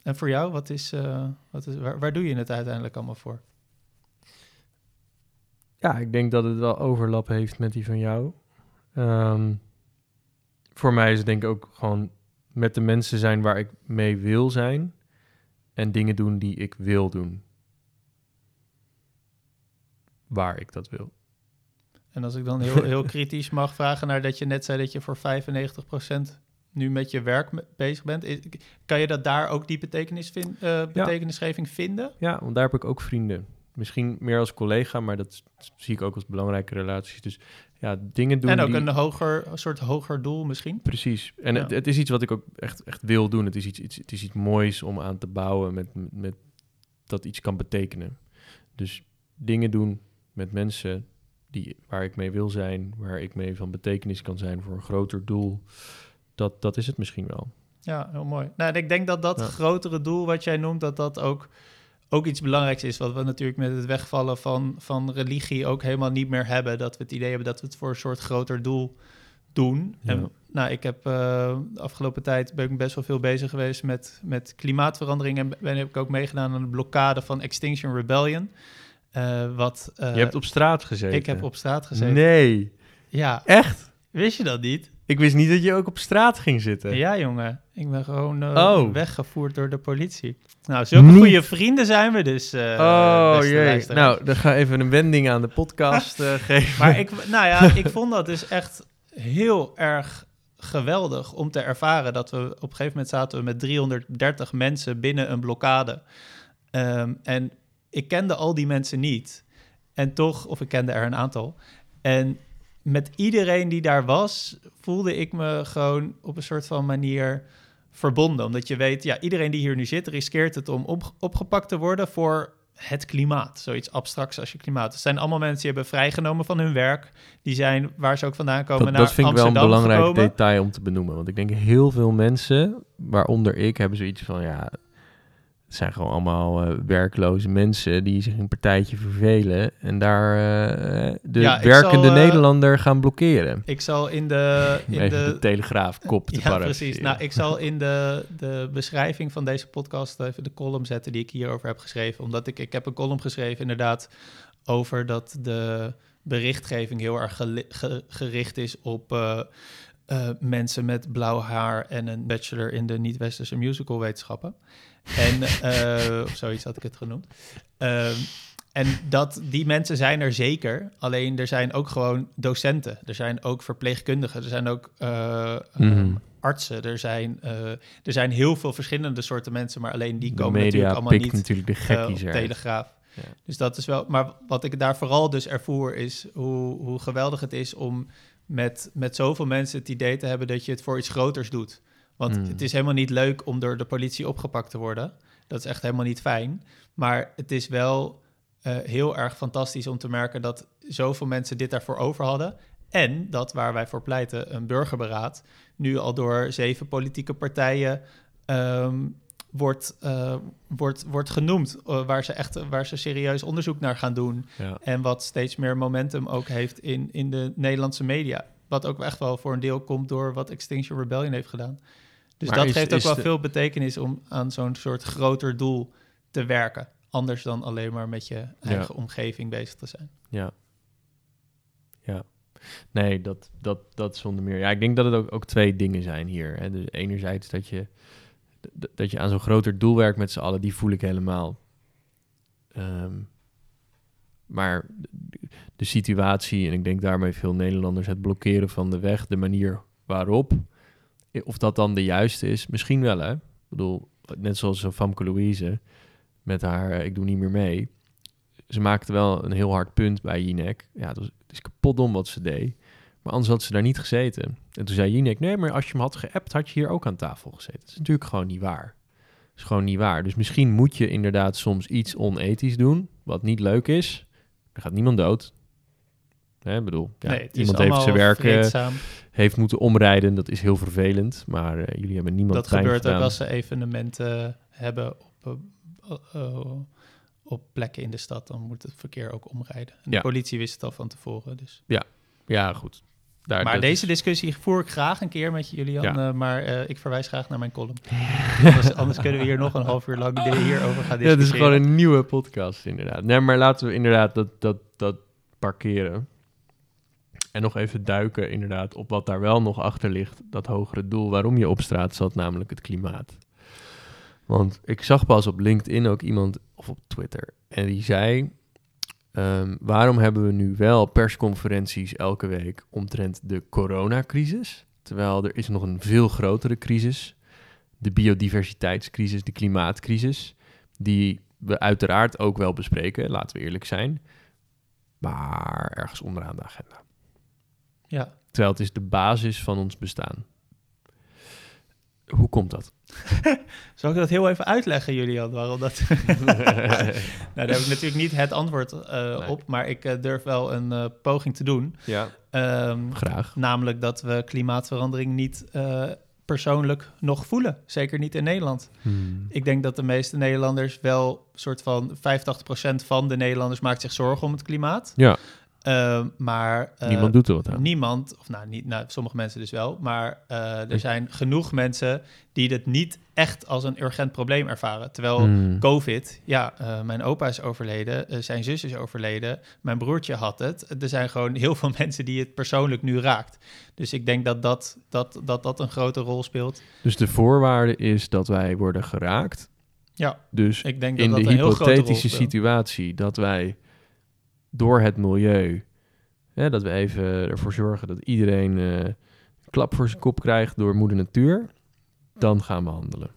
En voor jou, wat is, eh, wat is, waar, waar doe je het uiteindelijk allemaal voor? Ja, ik denk dat het wel overlap heeft met die van jou. Ehm, voor mij is het denk ik ook gewoon met de mensen zijn waar ik mee wil zijn. En dingen doen die ik wil doen. Waar ik dat wil. En als ik dan heel, heel kritisch mag vragen naar dat je net zei dat je voor 95% nu met je werk bezig bent. is- kan je dat daar ook die betekenis vin- eh, betekenisgeving vinden? Ja, want daar heb ik ook vrienden. Misschien meer als collega, maar dat zie ik ook als belangrijke relaties. Dus ja, dingen doen En ook die... een hoger, een soort hoger doel misschien? Precies. En Ja. het, het is iets wat ik ook echt, echt wil doen. Het is, iets, iets, het is iets moois om aan te bouwen met, met dat iets kan betekenen. Dus dingen doen met mensen die, waar ik mee wil zijn, waar ik mee van betekenis kan zijn voor een groter doel. Dat, dat is het misschien wel. Ja, heel mooi. Nou, ik denk dat dat Ja. grotere doel wat jij noemt, dat dat ook, ook iets belangrijks is. Wat we natuurlijk met het wegvallen van, van religie ook helemaal niet meer hebben. Dat we het idee hebben dat we het voor een soort groter doel doen. Ja. En nou, ik heb eh, de afgelopen tijd ben ik best wel veel bezig geweest met, met klimaatverandering. En ben, heb ik ook meegedaan aan de blokkade van Extinction Rebellion. Eh, wat, eh, Je hebt op straat gezeten. ik heb op straat gezeten. Nee. Ja, Echt? wist je dat niet? Ik wist niet dat je ook op straat ging zitten. Ja, jongen. Ik ben gewoon eh, Oh. weggevoerd door de politie. Nou, zulke Niet. goede vrienden zijn we dus. eh, oh jee. Nou, dan ga even een wending aan de podcast eh, geven. Maar ik, nou ja, ik vond dat dus echt heel erg geweldig om te ervaren dat we op een gegeven moment zaten we met 330 mensen binnen een blokkade. Ehm, en ik kende al die mensen niet. En toch, of ik kende er een aantal. En met iedereen die daar was, voelde ik me gewoon op een soort van manier verbonden. Omdat je weet, ja, iedereen die hier nu zit, riskeert het om op, opgepakt te worden voor het klimaat. Zoiets abstracts als je klimaat. Het zijn allemaal mensen die hebben vrijgenomen van hun werk. Die zijn, waar ze ook vandaan komen, dat, naar dat vind ik wel een Amsterdam belangrijk gekomen. detail om te benoemen. Want ik denk heel veel mensen, waaronder ik, hebben zoiets van ja. Het zijn gewoon allemaal eh, werkloze mensen die zich een partijtje vervelen en daar eh, de Ja, werkende zal, eh, Nederlander gaan blokkeren. Ik zal in de... In even de, de telegraafkop te ja, precies. Nou, ik zal in de, de beschrijving van deze podcast even de column zetten die ik hierover heb geschreven. Omdat ik, ik heb een column geschreven inderdaad over dat de berichtgeving heel erg gericht is op eh, mensen met blauw haar en een bachelor in de niet-westerse musicalwetenschappen. En, eh, of zoiets had ik het genoemd. Ehm, en dat, die mensen zijn er zeker. Alleen er zijn ook gewoon docenten. Er zijn ook verpleegkundigen. Er zijn ook eh, Mhm. artsen. Er zijn, er zijn heel veel verschillende soorten mensen. Maar alleen die komen media natuurlijk allemaal pikt niet natuurlijk de op gekkies eruit. Telegraaf. Ja. Dus dat is wel... Maar wat ik daar vooral dus ervoer is hoe, hoe geweldig het is om met, met zoveel mensen het idee te hebben dat je het voor iets groters doet. Want Mm. het is helemaal niet leuk om door de politie opgepakt te worden. Dat is echt helemaal niet fijn. Maar het is wel eh, heel erg fantastisch om te merken dat zoveel mensen dit daarvoor over hadden. En dat waar wij voor pleiten, een burgerberaad, nu al door zeven politieke partijen ehm, wordt, eh, wordt, wordt genoemd. eh, waar, ze echt, waar ze serieus onderzoek naar gaan doen. Ja. En wat steeds meer momentum ook heeft in, in de Nederlandse media. Wat ook echt wel voor een deel komt door wat Extinction Rebellion heeft gedaan. Dus Maar dat is- geeft ook wel de- veel betekenis om aan zo'n soort groter doel te werken. Anders dan alleen maar met je eigen omgeving bezig te zijn. Ja. Ja. Nee, dat, dat, dat zonder meer. Ja, ik denk dat het ook, ook twee dingen zijn hier. Hè. Dus enerzijds dat je, dat je aan zo'n groter doel werkt met z'n allen, die voel ik helemaal. Ehm, maar de, situatie, en ik denk daarmee veel Nederlanders, het blokkeren van de weg, de manier waarop, of dat dan de juiste is, misschien wel hè. Ik bedoel, net zoals Famke Louise met haar eh, Ik doe niet meer mee ze maakte wel een heel hard punt bij Jinek. Ja, het, het is kapot dom wat ze deed. Maar anders had ze daar niet gezeten. En toen zei Jinek, nee, maar als je hem had geappt, had je hier ook aan tafel gezeten. Dat is natuurlijk gewoon niet waar. Dat is gewoon niet waar. Dus misschien moet je inderdaad soms iets onethisch doen, wat niet leuk is. Er gaat niemand dood. Hè, ik bedoel, ja, nee, iemand heeft zijn werk eh, vreedzaam. heeft moeten omrijden. Dat is heel vervelend. Maar eh, jullie hebben niemand Dat gebeurt ook als ze evenementen hebben op, eh, op plekken in de stad. Dan moet het verkeer ook omrijden. En Ja. De politie wist het al van tevoren. Dus. Ja, goed. Daar, maar deze is- discussie voer ik graag een keer met Julian. Ja. eh, maar eh, ik verwijs graag naar mijn column. anders, anders kunnen we hier nog een half uur lang hierover gaan Ja, het discussiëren. is gewoon een nieuwe podcast, inderdaad. Nee, maar laten we inderdaad dat, dat, dat parkeren. En nog even duiken, inderdaad, op wat daar wel nog achter ligt. Dat hogere doel waarom je op straat zat, namelijk het klimaat. Want ik zag pas op LinkedIn ook iemand, of op Twitter, en die zei... ehm, waarom hebben we nu wel persconferenties elke week omtrent de coronacrisis? Terwijl er is nog een veel grotere crisis. De biodiversiteitscrisis, de klimaatcrisis die we uiteraard ook wel bespreken, laten we eerlijk zijn. Maar ergens onderaan de agenda. Ja. Terwijl het is de basis van ons bestaan. Hoe komt dat? Zal ik dat heel even uitleggen, Julian, waarom dat... nou, daar heb ik natuurlijk niet het antwoord eh, Nee. op, maar ik eh, durf wel een eh, poging te doen. ja, Ehm, graag. namelijk dat we klimaatverandering niet persoonlijk nog voelen. Zeker niet in Nederland. Hmm. Ik denk dat de meeste Nederlanders wel, soort van 85% van de Nederlanders maakt zich zorgen om het klimaat. Ja, Ehm, maar eh, niemand doet er wat aan. niemand, of nou, niet, nou, sommige mensen dus wel, maar eh, er zijn genoeg mensen die het niet echt als een urgent probleem ervaren. Terwijl Hmm. COVID, ja, eh, mijn opa is overleden, zijn zus is overleden, mijn broertje had het. Er zijn gewoon heel veel mensen die het persoonlijk nu raakt. Dus ik denk dat dat, dat, dat, dat een grote rol speelt. Dus de voorwaarde is dat wij worden geraakt. Ja, Dus ik denk dat in dat de een heel grote rol hypothetische situatie dat wij door het milieu, hè, dat we even ervoor zorgen dat iedereen eh, een klap voor zijn kop krijgt door moeder natuur, dan gaan we handelen.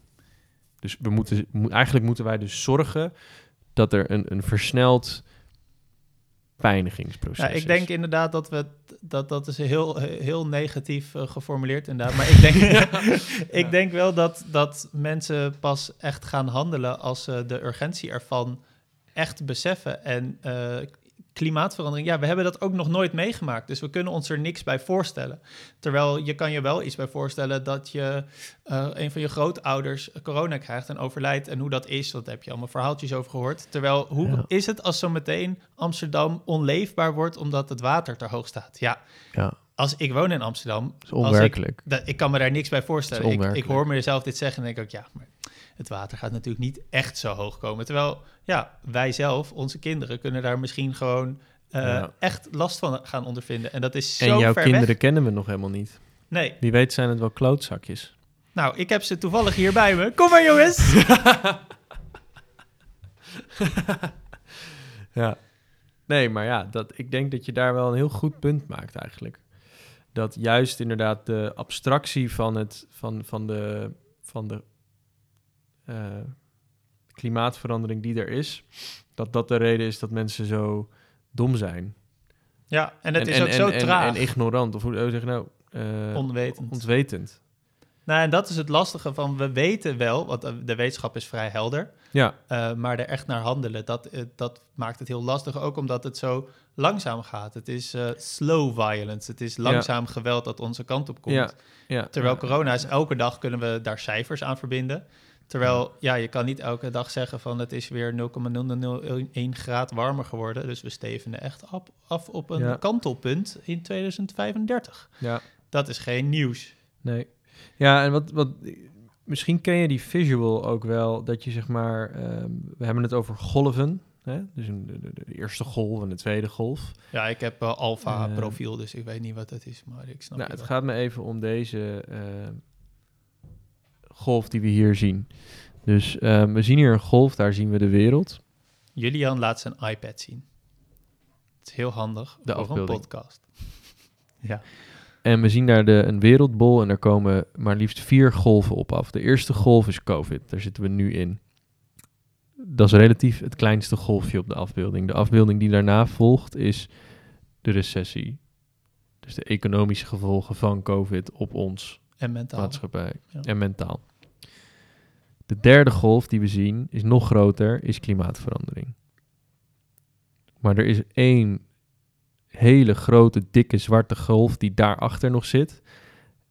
Dus we moeten, mo- eigenlijk moeten wij dus zorgen dat er een, een versneld pijnigingsproces Ja, ik denk inderdaad dat we dat dat is heel, heel negatief eh, geformuleerd inderdaad. Maar ik denk, ik denk wel dat, dat mensen pas echt gaan handelen als ze de urgentie ervan echt beseffen. En eh, klimaatverandering, ja, we hebben dat ook nog nooit meegemaakt. Dus we kunnen ons er niks bij voorstellen. Terwijl je kan je wel iets bij voorstellen dat je eh, een van je grootouders corona krijgt en overlijdt. En hoe dat is, dat heb je allemaal verhaaltjes over gehoord. Terwijl, hoe Ja. is het als zo meteen Amsterdam onleefbaar wordt omdat het water te hoog staat? Ja, Ja, als ik woon in Amsterdam, is als ik, onwerkelijk. dat, ik kan me daar niks bij voorstellen. Ik, ik onwerkelijk. hoor mezelf dit zeggen en denk ik ook, ja, maar het water gaat natuurlijk niet echt zo hoog komen. Terwijl, ja, wij zelf, onze kinderen, kunnen daar misschien gewoon eh, Ja. echt last van gaan ondervinden. En dat is zo En jouw ver kinderen weg. kennen we nog helemaal niet. Nee, Wie weet zijn het wel klootzakjes. nou, ik heb ze toevallig hier bij me. Kom maar, jongens! Ja. Nee, maar ja, dat, ik denk dat je daar wel een heel goed punt maakt eigenlijk. Dat juist inderdaad de abstractie van, het, van, van de, van de eh, klimaatverandering die er is, dat dat de reden is dat mensen zo dom zijn. Ja, en het en, is ook en, zo traag. En, ignorant, of hoe hoe zeg je nou? Eh, Onwetend. Ontwetend. Nou, en dat is het lastige van, we weten wel, want eh, de wetenschap is vrij helder, Ja, maar er echt naar handelen, dat, dat maakt het heel lastig, ook omdat het zo langzaam gaat. Het is slow violence, het is langzaam geweld dat onze kant op komt. ja, ja. Terwijl corona is, elke dag kunnen we daar cijfers aan verbinden. Terwijl, ja, je kan niet elke dag zeggen van het is weer 0,001 graad warmer geworden. Dus we stevenen echt af, af op een Ja. kantelpunt in 2035. Ja, Dat is geen nieuws. nee. Ja, en wat, wat, misschien ken je die visual ook wel, dat je zeg maar, ehm, we hebben het over golven, hè? dus een, de, eerste golf en de tweede golf. Ja, ik heb eh, alfa Eh, profiel, dus ik weet niet wat dat is, maar ik snap Nou, het wel. gaat me even om deze eh, golf die we hier zien. Dus ehm, we zien hier een golf, daar zien we de wereld. Julian laat zijn iPad zien. Het is heel handig De voor een podcast. ja. En we zien daar de, een wereldbol en daar komen maar liefst vier golven op af. De eerste golf is COVID, daar zitten we nu in. Dat is relatief het kleinste golfje op de afbeelding. De afbeelding die daarna volgt is de recessie. Dus de economische gevolgen van COVID op ons En mentaal. maatschappij Ja. en mentaal. De derde golf die we zien is nog groter, is klimaatverandering. Maar er is één hele grote, dikke, zwarte golf die daarachter nog zit.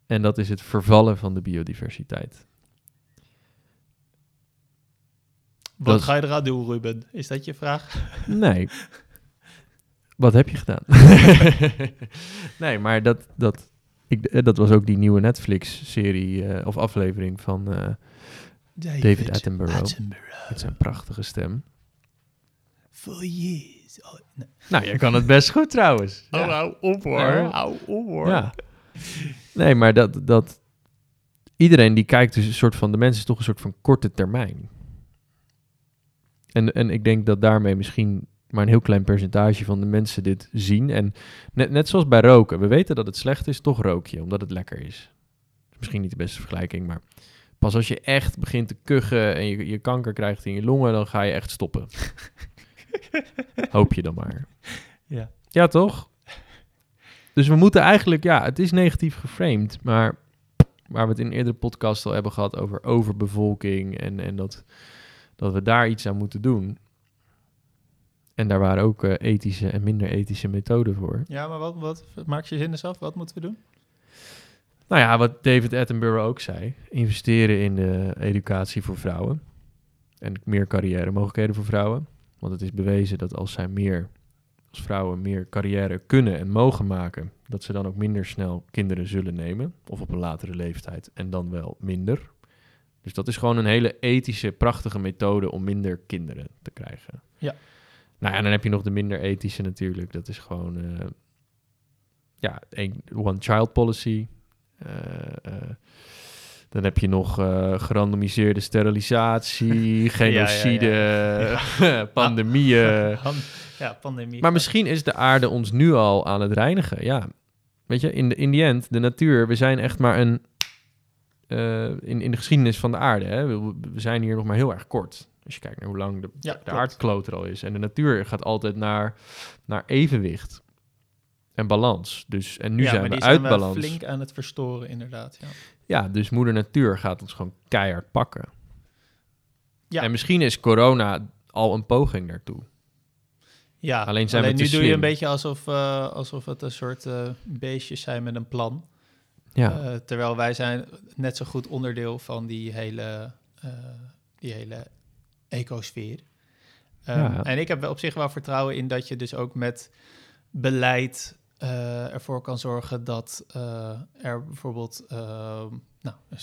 En dat is het vervallen van de biodiversiteit. Wat dat ga je eraan doen, Ruben? Is dat je vraag? Nee. Wat heb je gedaan? nee, maar dat, dat, ik, eh, dat was ook die nieuwe Netflix-serie eh, of aflevering van eh, David Attenborough. Attenborough. met zijn prachtige stem. For years. Oh, nee. Nou, je kan het best goed trouwens. Oh, Ja. hou op hoor. Ja. Hou op hoor. Ja. Nee, maar dat, dat... Iedereen die kijkt dus een soort van... De mens is toch een soort van korte termijn. En, en ik denk dat daarmee misschien maar een heel klein percentage van de mensen dit zien. En net, net zoals bij roken. We weten dat het slecht is, toch rook je, omdat het lekker is. Misschien niet de beste vergelijking, maar... Pas als je echt begint te kuchen en je, je kanker krijgt in je longen, dan ga je echt stoppen. Hoop je dan maar. Ja. Ja, toch? Dus we moeten eigenlijk, ja, het is negatief geframed, maar waar we het in een eerdere podcast al hebben gehad over overbevolking en, en dat, dat we daar iets aan moeten doen. En daar waren ook eh, ethische en minder ethische methoden voor. Ja, maar wat, wat maak je zin eens af? Wat moeten we doen? Nou ja, wat David Attenborough ook zei, investeren in de educatie voor vrouwen en meer carrière mogelijkheden voor vrouwen. Want het is bewezen dat als zij meer, als vrouwen meer carrière kunnen en mogen maken, dat ze dan ook minder snel kinderen zullen nemen, of op een latere leeftijd en dan wel minder. Dus dat is gewoon een hele ethische, prachtige methode om minder kinderen te krijgen. Ja. Nou ja, dan heb je nog de minder ethische natuurlijk. Dat is gewoon, eh, ja, een one-child policy. Eh, eh, dan heb je nog gerandomiseerde sterilisatie, genocide, pandemieën. Han- ja, pandemie. Maar misschien is de aarde ons nu al aan het reinigen. Ja, weet je, in de, in the end, de natuur, we zijn echt maar een... in, in de geschiedenis van de aarde, hè, we, we zijn hier nog maar heel erg kort. Als je kijkt naar hoe lang de, Ja, de aardkloot er al is. En de natuur gaat altijd naar, naar evenwicht en balans. Dus, en nu ja, zijn maar we die uit zijn we balans. flink aan het verstoren, inderdaad. Ja. Ja, dus moeder natuur gaat ons gewoon keihard pakken. Ja. En misschien is corona al een poging daartoe. Ja, Alleen zijn we nu doe je een beetje alsof, eh, alsof het een soort eh, beestjes zijn met een plan. Ja, Eh, terwijl wij zijn net zo goed onderdeel van die hele, die hele ecosfeer. Ehm, Ja. En ik heb wel op zich wel vertrouwen in dat je dus ook met beleid eh, ervoor kan zorgen dat eh, er bijvoorbeeld ehm, nou, een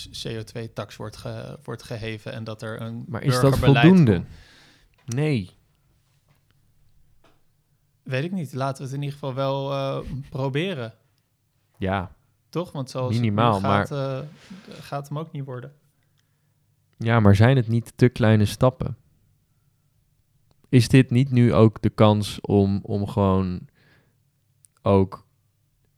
CO2-tax wordt, ge- wordt geheven en dat er een maar is dat voldoende? Nee. Weet ik niet. Laten we het in ieder geval wel eh, proberen. Ja, Toch? Want zoals het Minimaal, gaat, eh, gaat hem ook niet worden. Ja, maar zijn het niet te kleine stappen? Is dit niet nu ook de kans om, om gewoon ook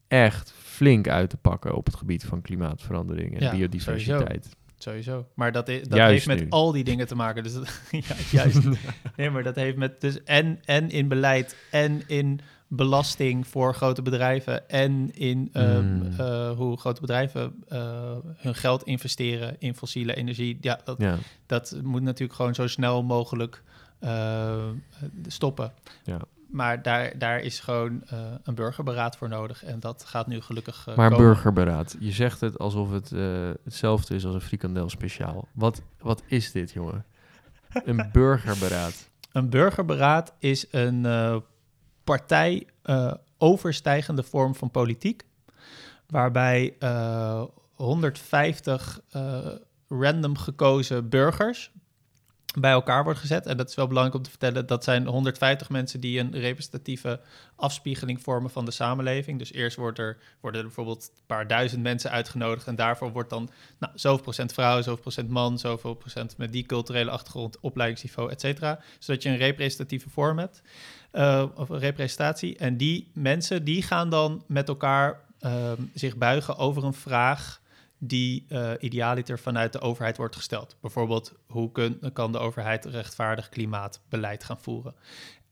echt flink uit te pakken op het gebied van klimaatverandering en Ja, biodiversiteit? Sowieso. Maar dat, i- dat Juist heeft met nu. al die dingen te maken. Dus dat, ja, juist. nee, maar dat heeft met dus en, en in beleid en in belasting voor grote bedrijven en in ehm, Mm. eh, hoe grote bedrijven eh, hun geld investeren in fossiele energie. Ja, dat, Ja, dat moet natuurlijk gewoon zo snel mogelijk eh, stoppen. Ja. Maar daar, daar is gewoon eh, een burgerberaad voor nodig. En dat gaat nu gelukkig eh, maar komen. burgerberaad, je zegt het alsof het hetzelfde is als een frikandel speciaal. Wat, wat is dit, jongen? Een burgerberaad. Een burgerberaad is een partij overstijgende vorm van politiek, waarbij eh, 150 eh, random gekozen burgers bij elkaar wordt gezet. En dat is wel belangrijk om te vertellen, dat zijn 150 mensen die een representatieve afspiegeling vormen van de samenleving. Dus eerst wordt er, worden er bijvoorbeeld een paar duizend mensen uitgenodigd en daarvoor wordt dan nou, zoveel procent vrouw, zoveel procent man, zoveel procent met die culturele achtergrond, opleidingsniveau, et cetera. Zodat je een representatieve vorm hebt, eh, of een representatie. En die mensen, die gaan dan met elkaar ehm, zich buigen over een vraag die eh, idealiter vanuit de overheid wordt gesteld. Bijvoorbeeld, hoe kan de overheid rechtvaardig klimaatbeleid gaan voeren?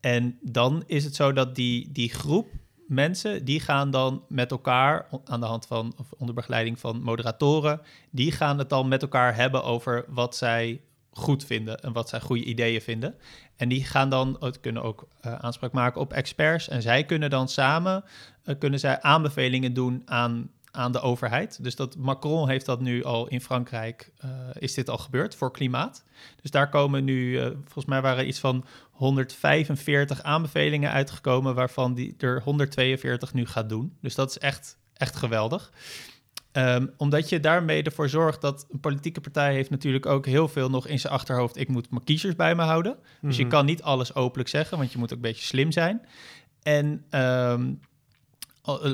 En dan is het zo dat die, die groep mensen, die gaan dan met elkaar, aan de hand van, of onder begeleiding van moderatoren, die gaan het dan met elkaar hebben over wat zij goed vinden en wat zij goede ideeën vinden. En die gaan dan, het kunnen ook eh, aanspraak maken op experts. En zij kunnen dan samen, eh, kunnen zij aanbevelingen doen aan, aan de overheid. Dus dat Macron heeft dat nu al in Frankrijk, eh, is dit al gebeurd voor klimaat. Dus daar komen nu, eh, volgens mij waren iets van 145 aanbevelingen uitgekomen, waarvan die er 142 nu gaat doen. Dus dat is echt, echt geweldig. Ehm, omdat je daarmee ervoor zorgt dat een politieke partij heeft natuurlijk ook heel veel nog in zijn achterhoofd. Ik moet mijn kiezers bij me houden. Dus je Mhm. kan niet alles openlijk zeggen, want je moet ook een beetje slim zijn. En ehm, eh,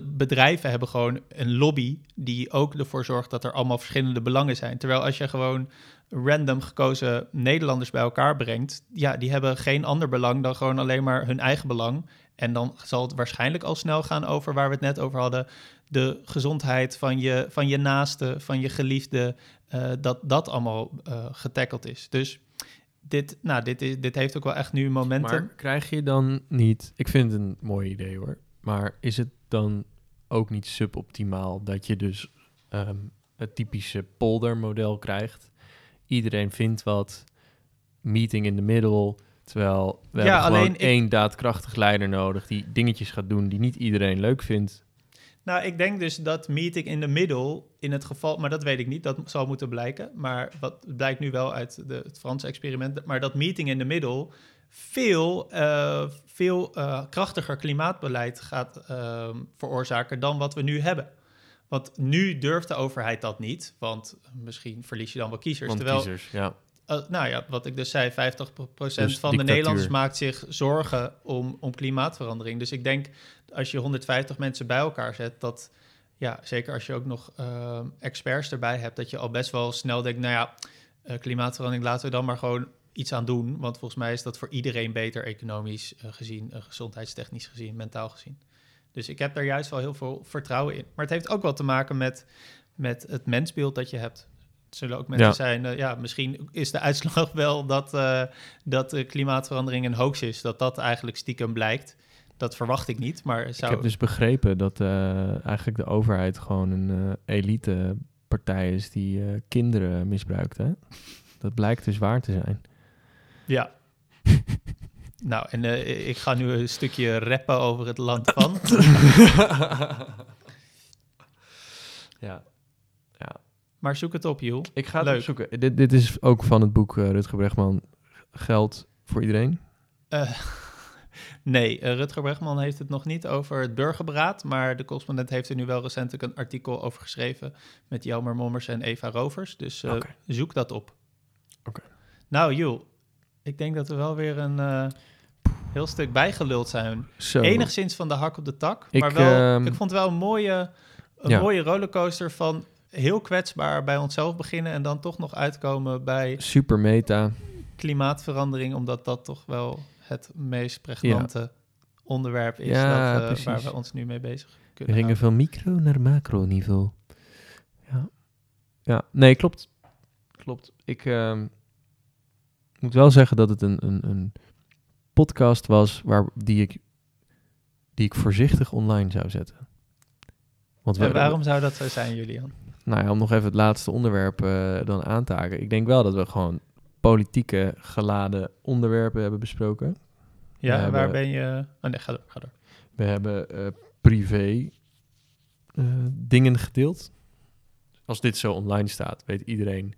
bedrijven hebben gewoon een lobby die ook ervoor zorgt dat er allemaal verschillende belangen zijn. Terwijl als je gewoon random gekozen Nederlanders bij elkaar brengt, ja, die hebben geen ander belang dan gewoon alleen maar hun eigen belang. En dan zal het waarschijnlijk al snel gaan over waar we het net over hadden. De gezondheid van je, van je naaste, van je geliefde, eh, dat dat allemaal eh getackeld is. Dus dit, nou, dit, is, dit heeft ook wel echt nu momentum. Maar krijg je dan niet... Ik vind het een mooi idee hoor. Maar is het dan ook niet suboptimaal dat je dus ehm, het typische poldermodel krijgt? Iedereen vindt wat, meeting in the middle... Terwijl we Ja, hebben gewoon ik- één daadkrachtig leider nodig... die dingetjes gaat doen die niet iedereen leuk vindt. Nou, ik denk dus dat meeting in the middle in het geval, maar dat weet ik niet, dat zal moeten blijken. Maar wat blijkt nu wel uit de, het Franse experiment, maar dat meeting in the middle veel, eh, veel eh, krachtiger klimaatbeleid gaat eh, veroorzaken dan wat we nu hebben. Want nu durft de overheid dat niet, want misschien verlies je dan wel kiezers. Want terwijl kiezers, ja. Uh, nou ja, wat ik dus zei, 50% Dus van de. Nederlanders maakt zich zorgen om, om klimaatverandering. Dus ik denk, als je 150 mensen bij elkaar zet, dat, ja, zeker als je ook nog uh, experts erbij hebt, dat je al best wel snel denkt, nou ja, klimaatverandering laten we dan maar gewoon iets aan doen. Want volgens mij is dat voor iedereen beter economisch uh, gezien, gezondheidstechnisch gezien, mentaal gezien. Dus ik heb daar juist wel heel veel vertrouwen in. Maar het heeft ook wel te maken met, met het mensbeeld dat je hebt. Het zullen ook mensen Ja. zijn, uh, ja, misschien is de uitslag wel dat, uh, dat uh, klimaatverandering een hoax is. Dat dat eigenlijk stiekem blijkt. Dat verwacht ik niet, maar zou... Ik heb dus begrepen dat uh, eigenlijk de overheid gewoon een elite partij is die kinderen misbruikt. Hè? Dat blijkt dus waar te zijn. Ja. nou, en uh, ik ga nu een stukje rappen over het land van. ja. ja. Maar zoek het op, Joel. Ik ga het Leuk. opzoeken. Dit, dit is ook van het boek uh, Rutger Bregman. Geld voor iedereen? Uh, nee, Rutger Bregman heeft het nog niet over het burgerberaad. Maar de correspondent heeft er nu wel recentelijk een artikel over geschreven. Met Jelmer Mommers en Eva Rovers. Dus okay. zoek dat op. Oké. Okay. Nou, Joel. Ik denk dat we wel weer een uh, heel stuk bijgeluld zijn. Zo. Enigszins van de hak op de tak. Ik, maar wel, uh, ik vond het wel een mooie, een ja. mooie rollercoaster van heel kwetsbaar bij onszelf beginnen. En dan toch nog uitkomen bij Super meta. klimaatverandering. Omdat dat toch wel het meest pregnante onderwerp is Ja, dat, eh, waar we ons nu mee bezig We kunnen gingen houden. van micro naar macro niveau. Ja. Ja, nee, klopt. Klopt. Ik ehm, moet wel zeggen dat het een, een, een podcast was waar, die, ik, die ik voorzichtig online zou zetten. Want En waarom zou dat zo zijn, Julian? Nou ja, om nog even het laatste onderwerp eh, dan aan te haken. Ik denk wel dat we gewoon politieke geladen onderwerpen hebben besproken. Ja, We waar hebben- ben je... Oh nee, ga door, ga door. We hebben eh, privé eh, dingen gedeeld. Als dit zo online staat, weet iedereen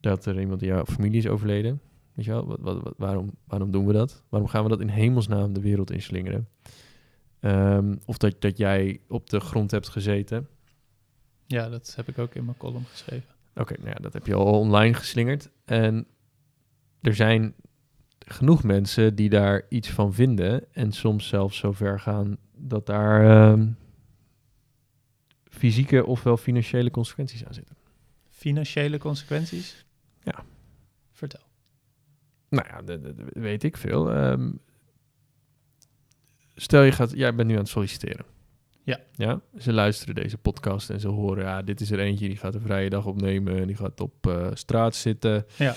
dat er iemand in jouw familie is overleden. Weet je wel, wat, wat, wat- waarom, waarom doen we dat? Waarom gaan we dat in hemelsnaam de wereld inslingeren? Ehm, of dat, dat jij op de grond hebt gezeten. Ja, dat heb ik ook in mijn column geschreven. Oké, nou ja, dat heb je al online geslingerd. En er zijn genoeg mensen die daar iets van vinden. En soms zelfs zo ver gaan dat daar ehm, fysieke ofwel financiële consequenties aan zitten. Financiële consequenties? Ja. Nou ja, dat, dat weet ik veel. Ehm, stel je gaat, jij bent nu aan het solliciteren. Ja. Ja, ze luisteren deze podcast en ze horen, ja, dit is er eentje die gaat een vrije dag opnemen en die gaat op eh, straat zitten. Ja.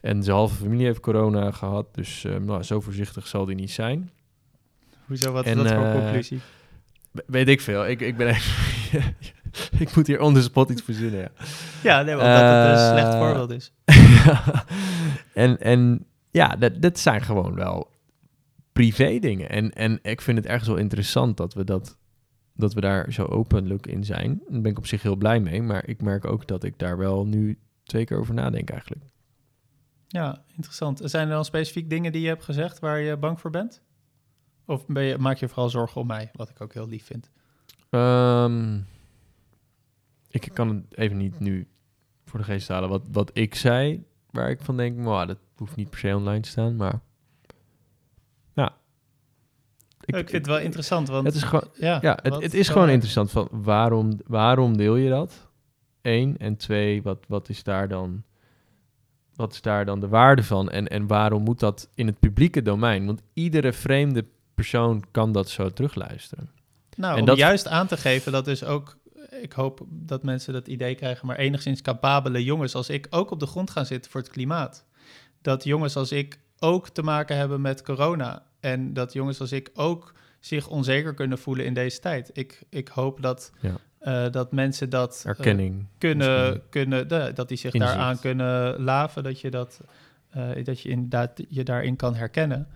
En zijn halve familie heeft corona gehad, dus eh, nou, zo voorzichtig zal die niet zijn. Hoezo, wat is dat voor eh, conclusie? We- weet ik veel. Ik, ik ben even, ik moet hier on the spot iets verzinnen, ja. Ja, nee, want dat het een slecht eh, voorbeeld is. en, en ja, dat, dat zijn gewoon wel privé dingen. En, en ik vind het ergens wel interessant dat we, dat, dat we daar zo openlijk in zijn. Daar ben ik op zich heel blij mee. Maar ik merk ook dat ik daar wel nu twee keer over nadenk eigenlijk. Ja, interessant. Zijn er dan specifiek dingen die je hebt gezegd waar je bang voor bent? Of ben je, maak je vooral zorgen om mij, wat ik ook heel lief vind? Ehm, ik kan het even niet nu voor de geest halen wat, wat ik zei. Waar ik van denk, maar dat hoeft niet per se online te staan. Maar ja. Ik, vind het wel interessant, want... Het is gewoon, ja, Ja, het, het is gewoon er? interessant van waarom, waarom deel je dat? Eén. En twee, wat, wat is daar dan wat is daar dan de waarde van? En, en waarom moet dat in het publieke domein? Want iedere vreemde persoon kan dat zo terugluisteren. Nou, En om dat- juist aan te geven dat dus ook... Ik hoop dat mensen dat idee krijgen, maar enigszins capabele jongens als ik ook op de grond gaan zitten voor het klimaat. Dat jongens als ik ook te maken hebben met corona. En dat jongens als ik ook zich onzeker kunnen voelen in deze tijd. Ik, ik hoop dat, Ja. eh, dat mensen dat eh, Erkenning. kunnen, misschien. kunnen de, dat die zich Inzicht. daaraan kunnen laven, dat je, dat, eh, dat je inderdaad je daarin kan herkennen.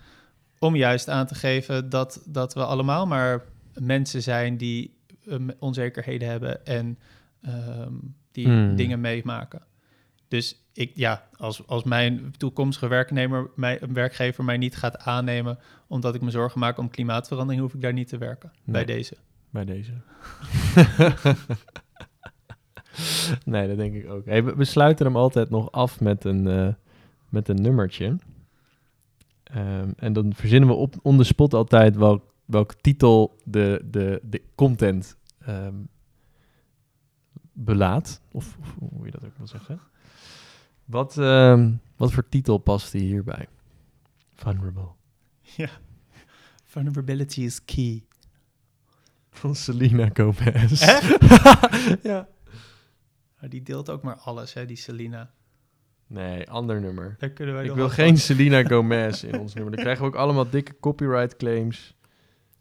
Om juist aan te geven dat, dat we allemaal maar mensen zijn die eh, onzekerheden hebben en ehm, die Hmm. dingen meemaken. Dus ik, ja, als, als mijn toekomstige werknemer, mij, een werkgever mij niet gaat aannemen omdat ik me zorgen maak om klimaatverandering, hoef ik daar niet te werken. Bij deze. Bij deze. nee, dat denk ik ook. Hey, we, we sluiten hem altijd nog af met een, eh, met een nummertje. Ehm, en dan verzinnen we op on the spot altijd welk, welke titel de, de, de content ehm, belaat. Of, of hoe je dat ook wil zeggen. Wat, ehm, wat voor titel past die hierbij? Vulnerable. Vulnerability is key. Van Selena Gomez. Ja. Die deelt ook maar alles, hè, die Selena. Nee, ander nummer. Daar kunnen wij Ik wil geen Selena Gomez in ons nummer. Dan krijgen we ook allemaal dikke copyright claims.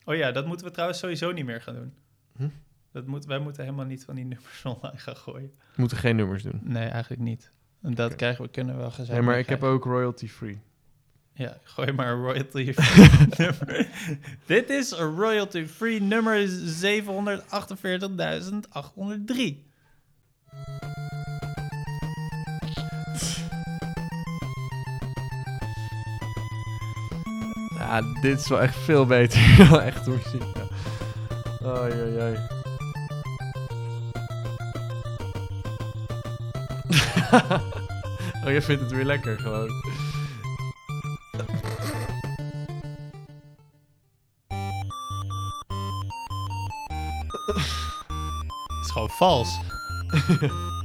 Oh ja, dat moeten we trouwens sowieso niet meer gaan doen. Hm? Dat moet, wij moeten helemaal niet van die nummers online gaan gooien. We moeten geen nummers doen. Nee, eigenlijk niet. En dat krijgen we, kunnen we wel gezegd. Nee, maar ik heb ook royalty free. Ja, gooi maar een royalty nummer. Dit is een royalty free nummer 748.803. Ja, dit is wel echt veel beter dan echt muziek. Oei, oei, oei. oh, je vindt het weer lekker gewoon. Het is gewoon vals.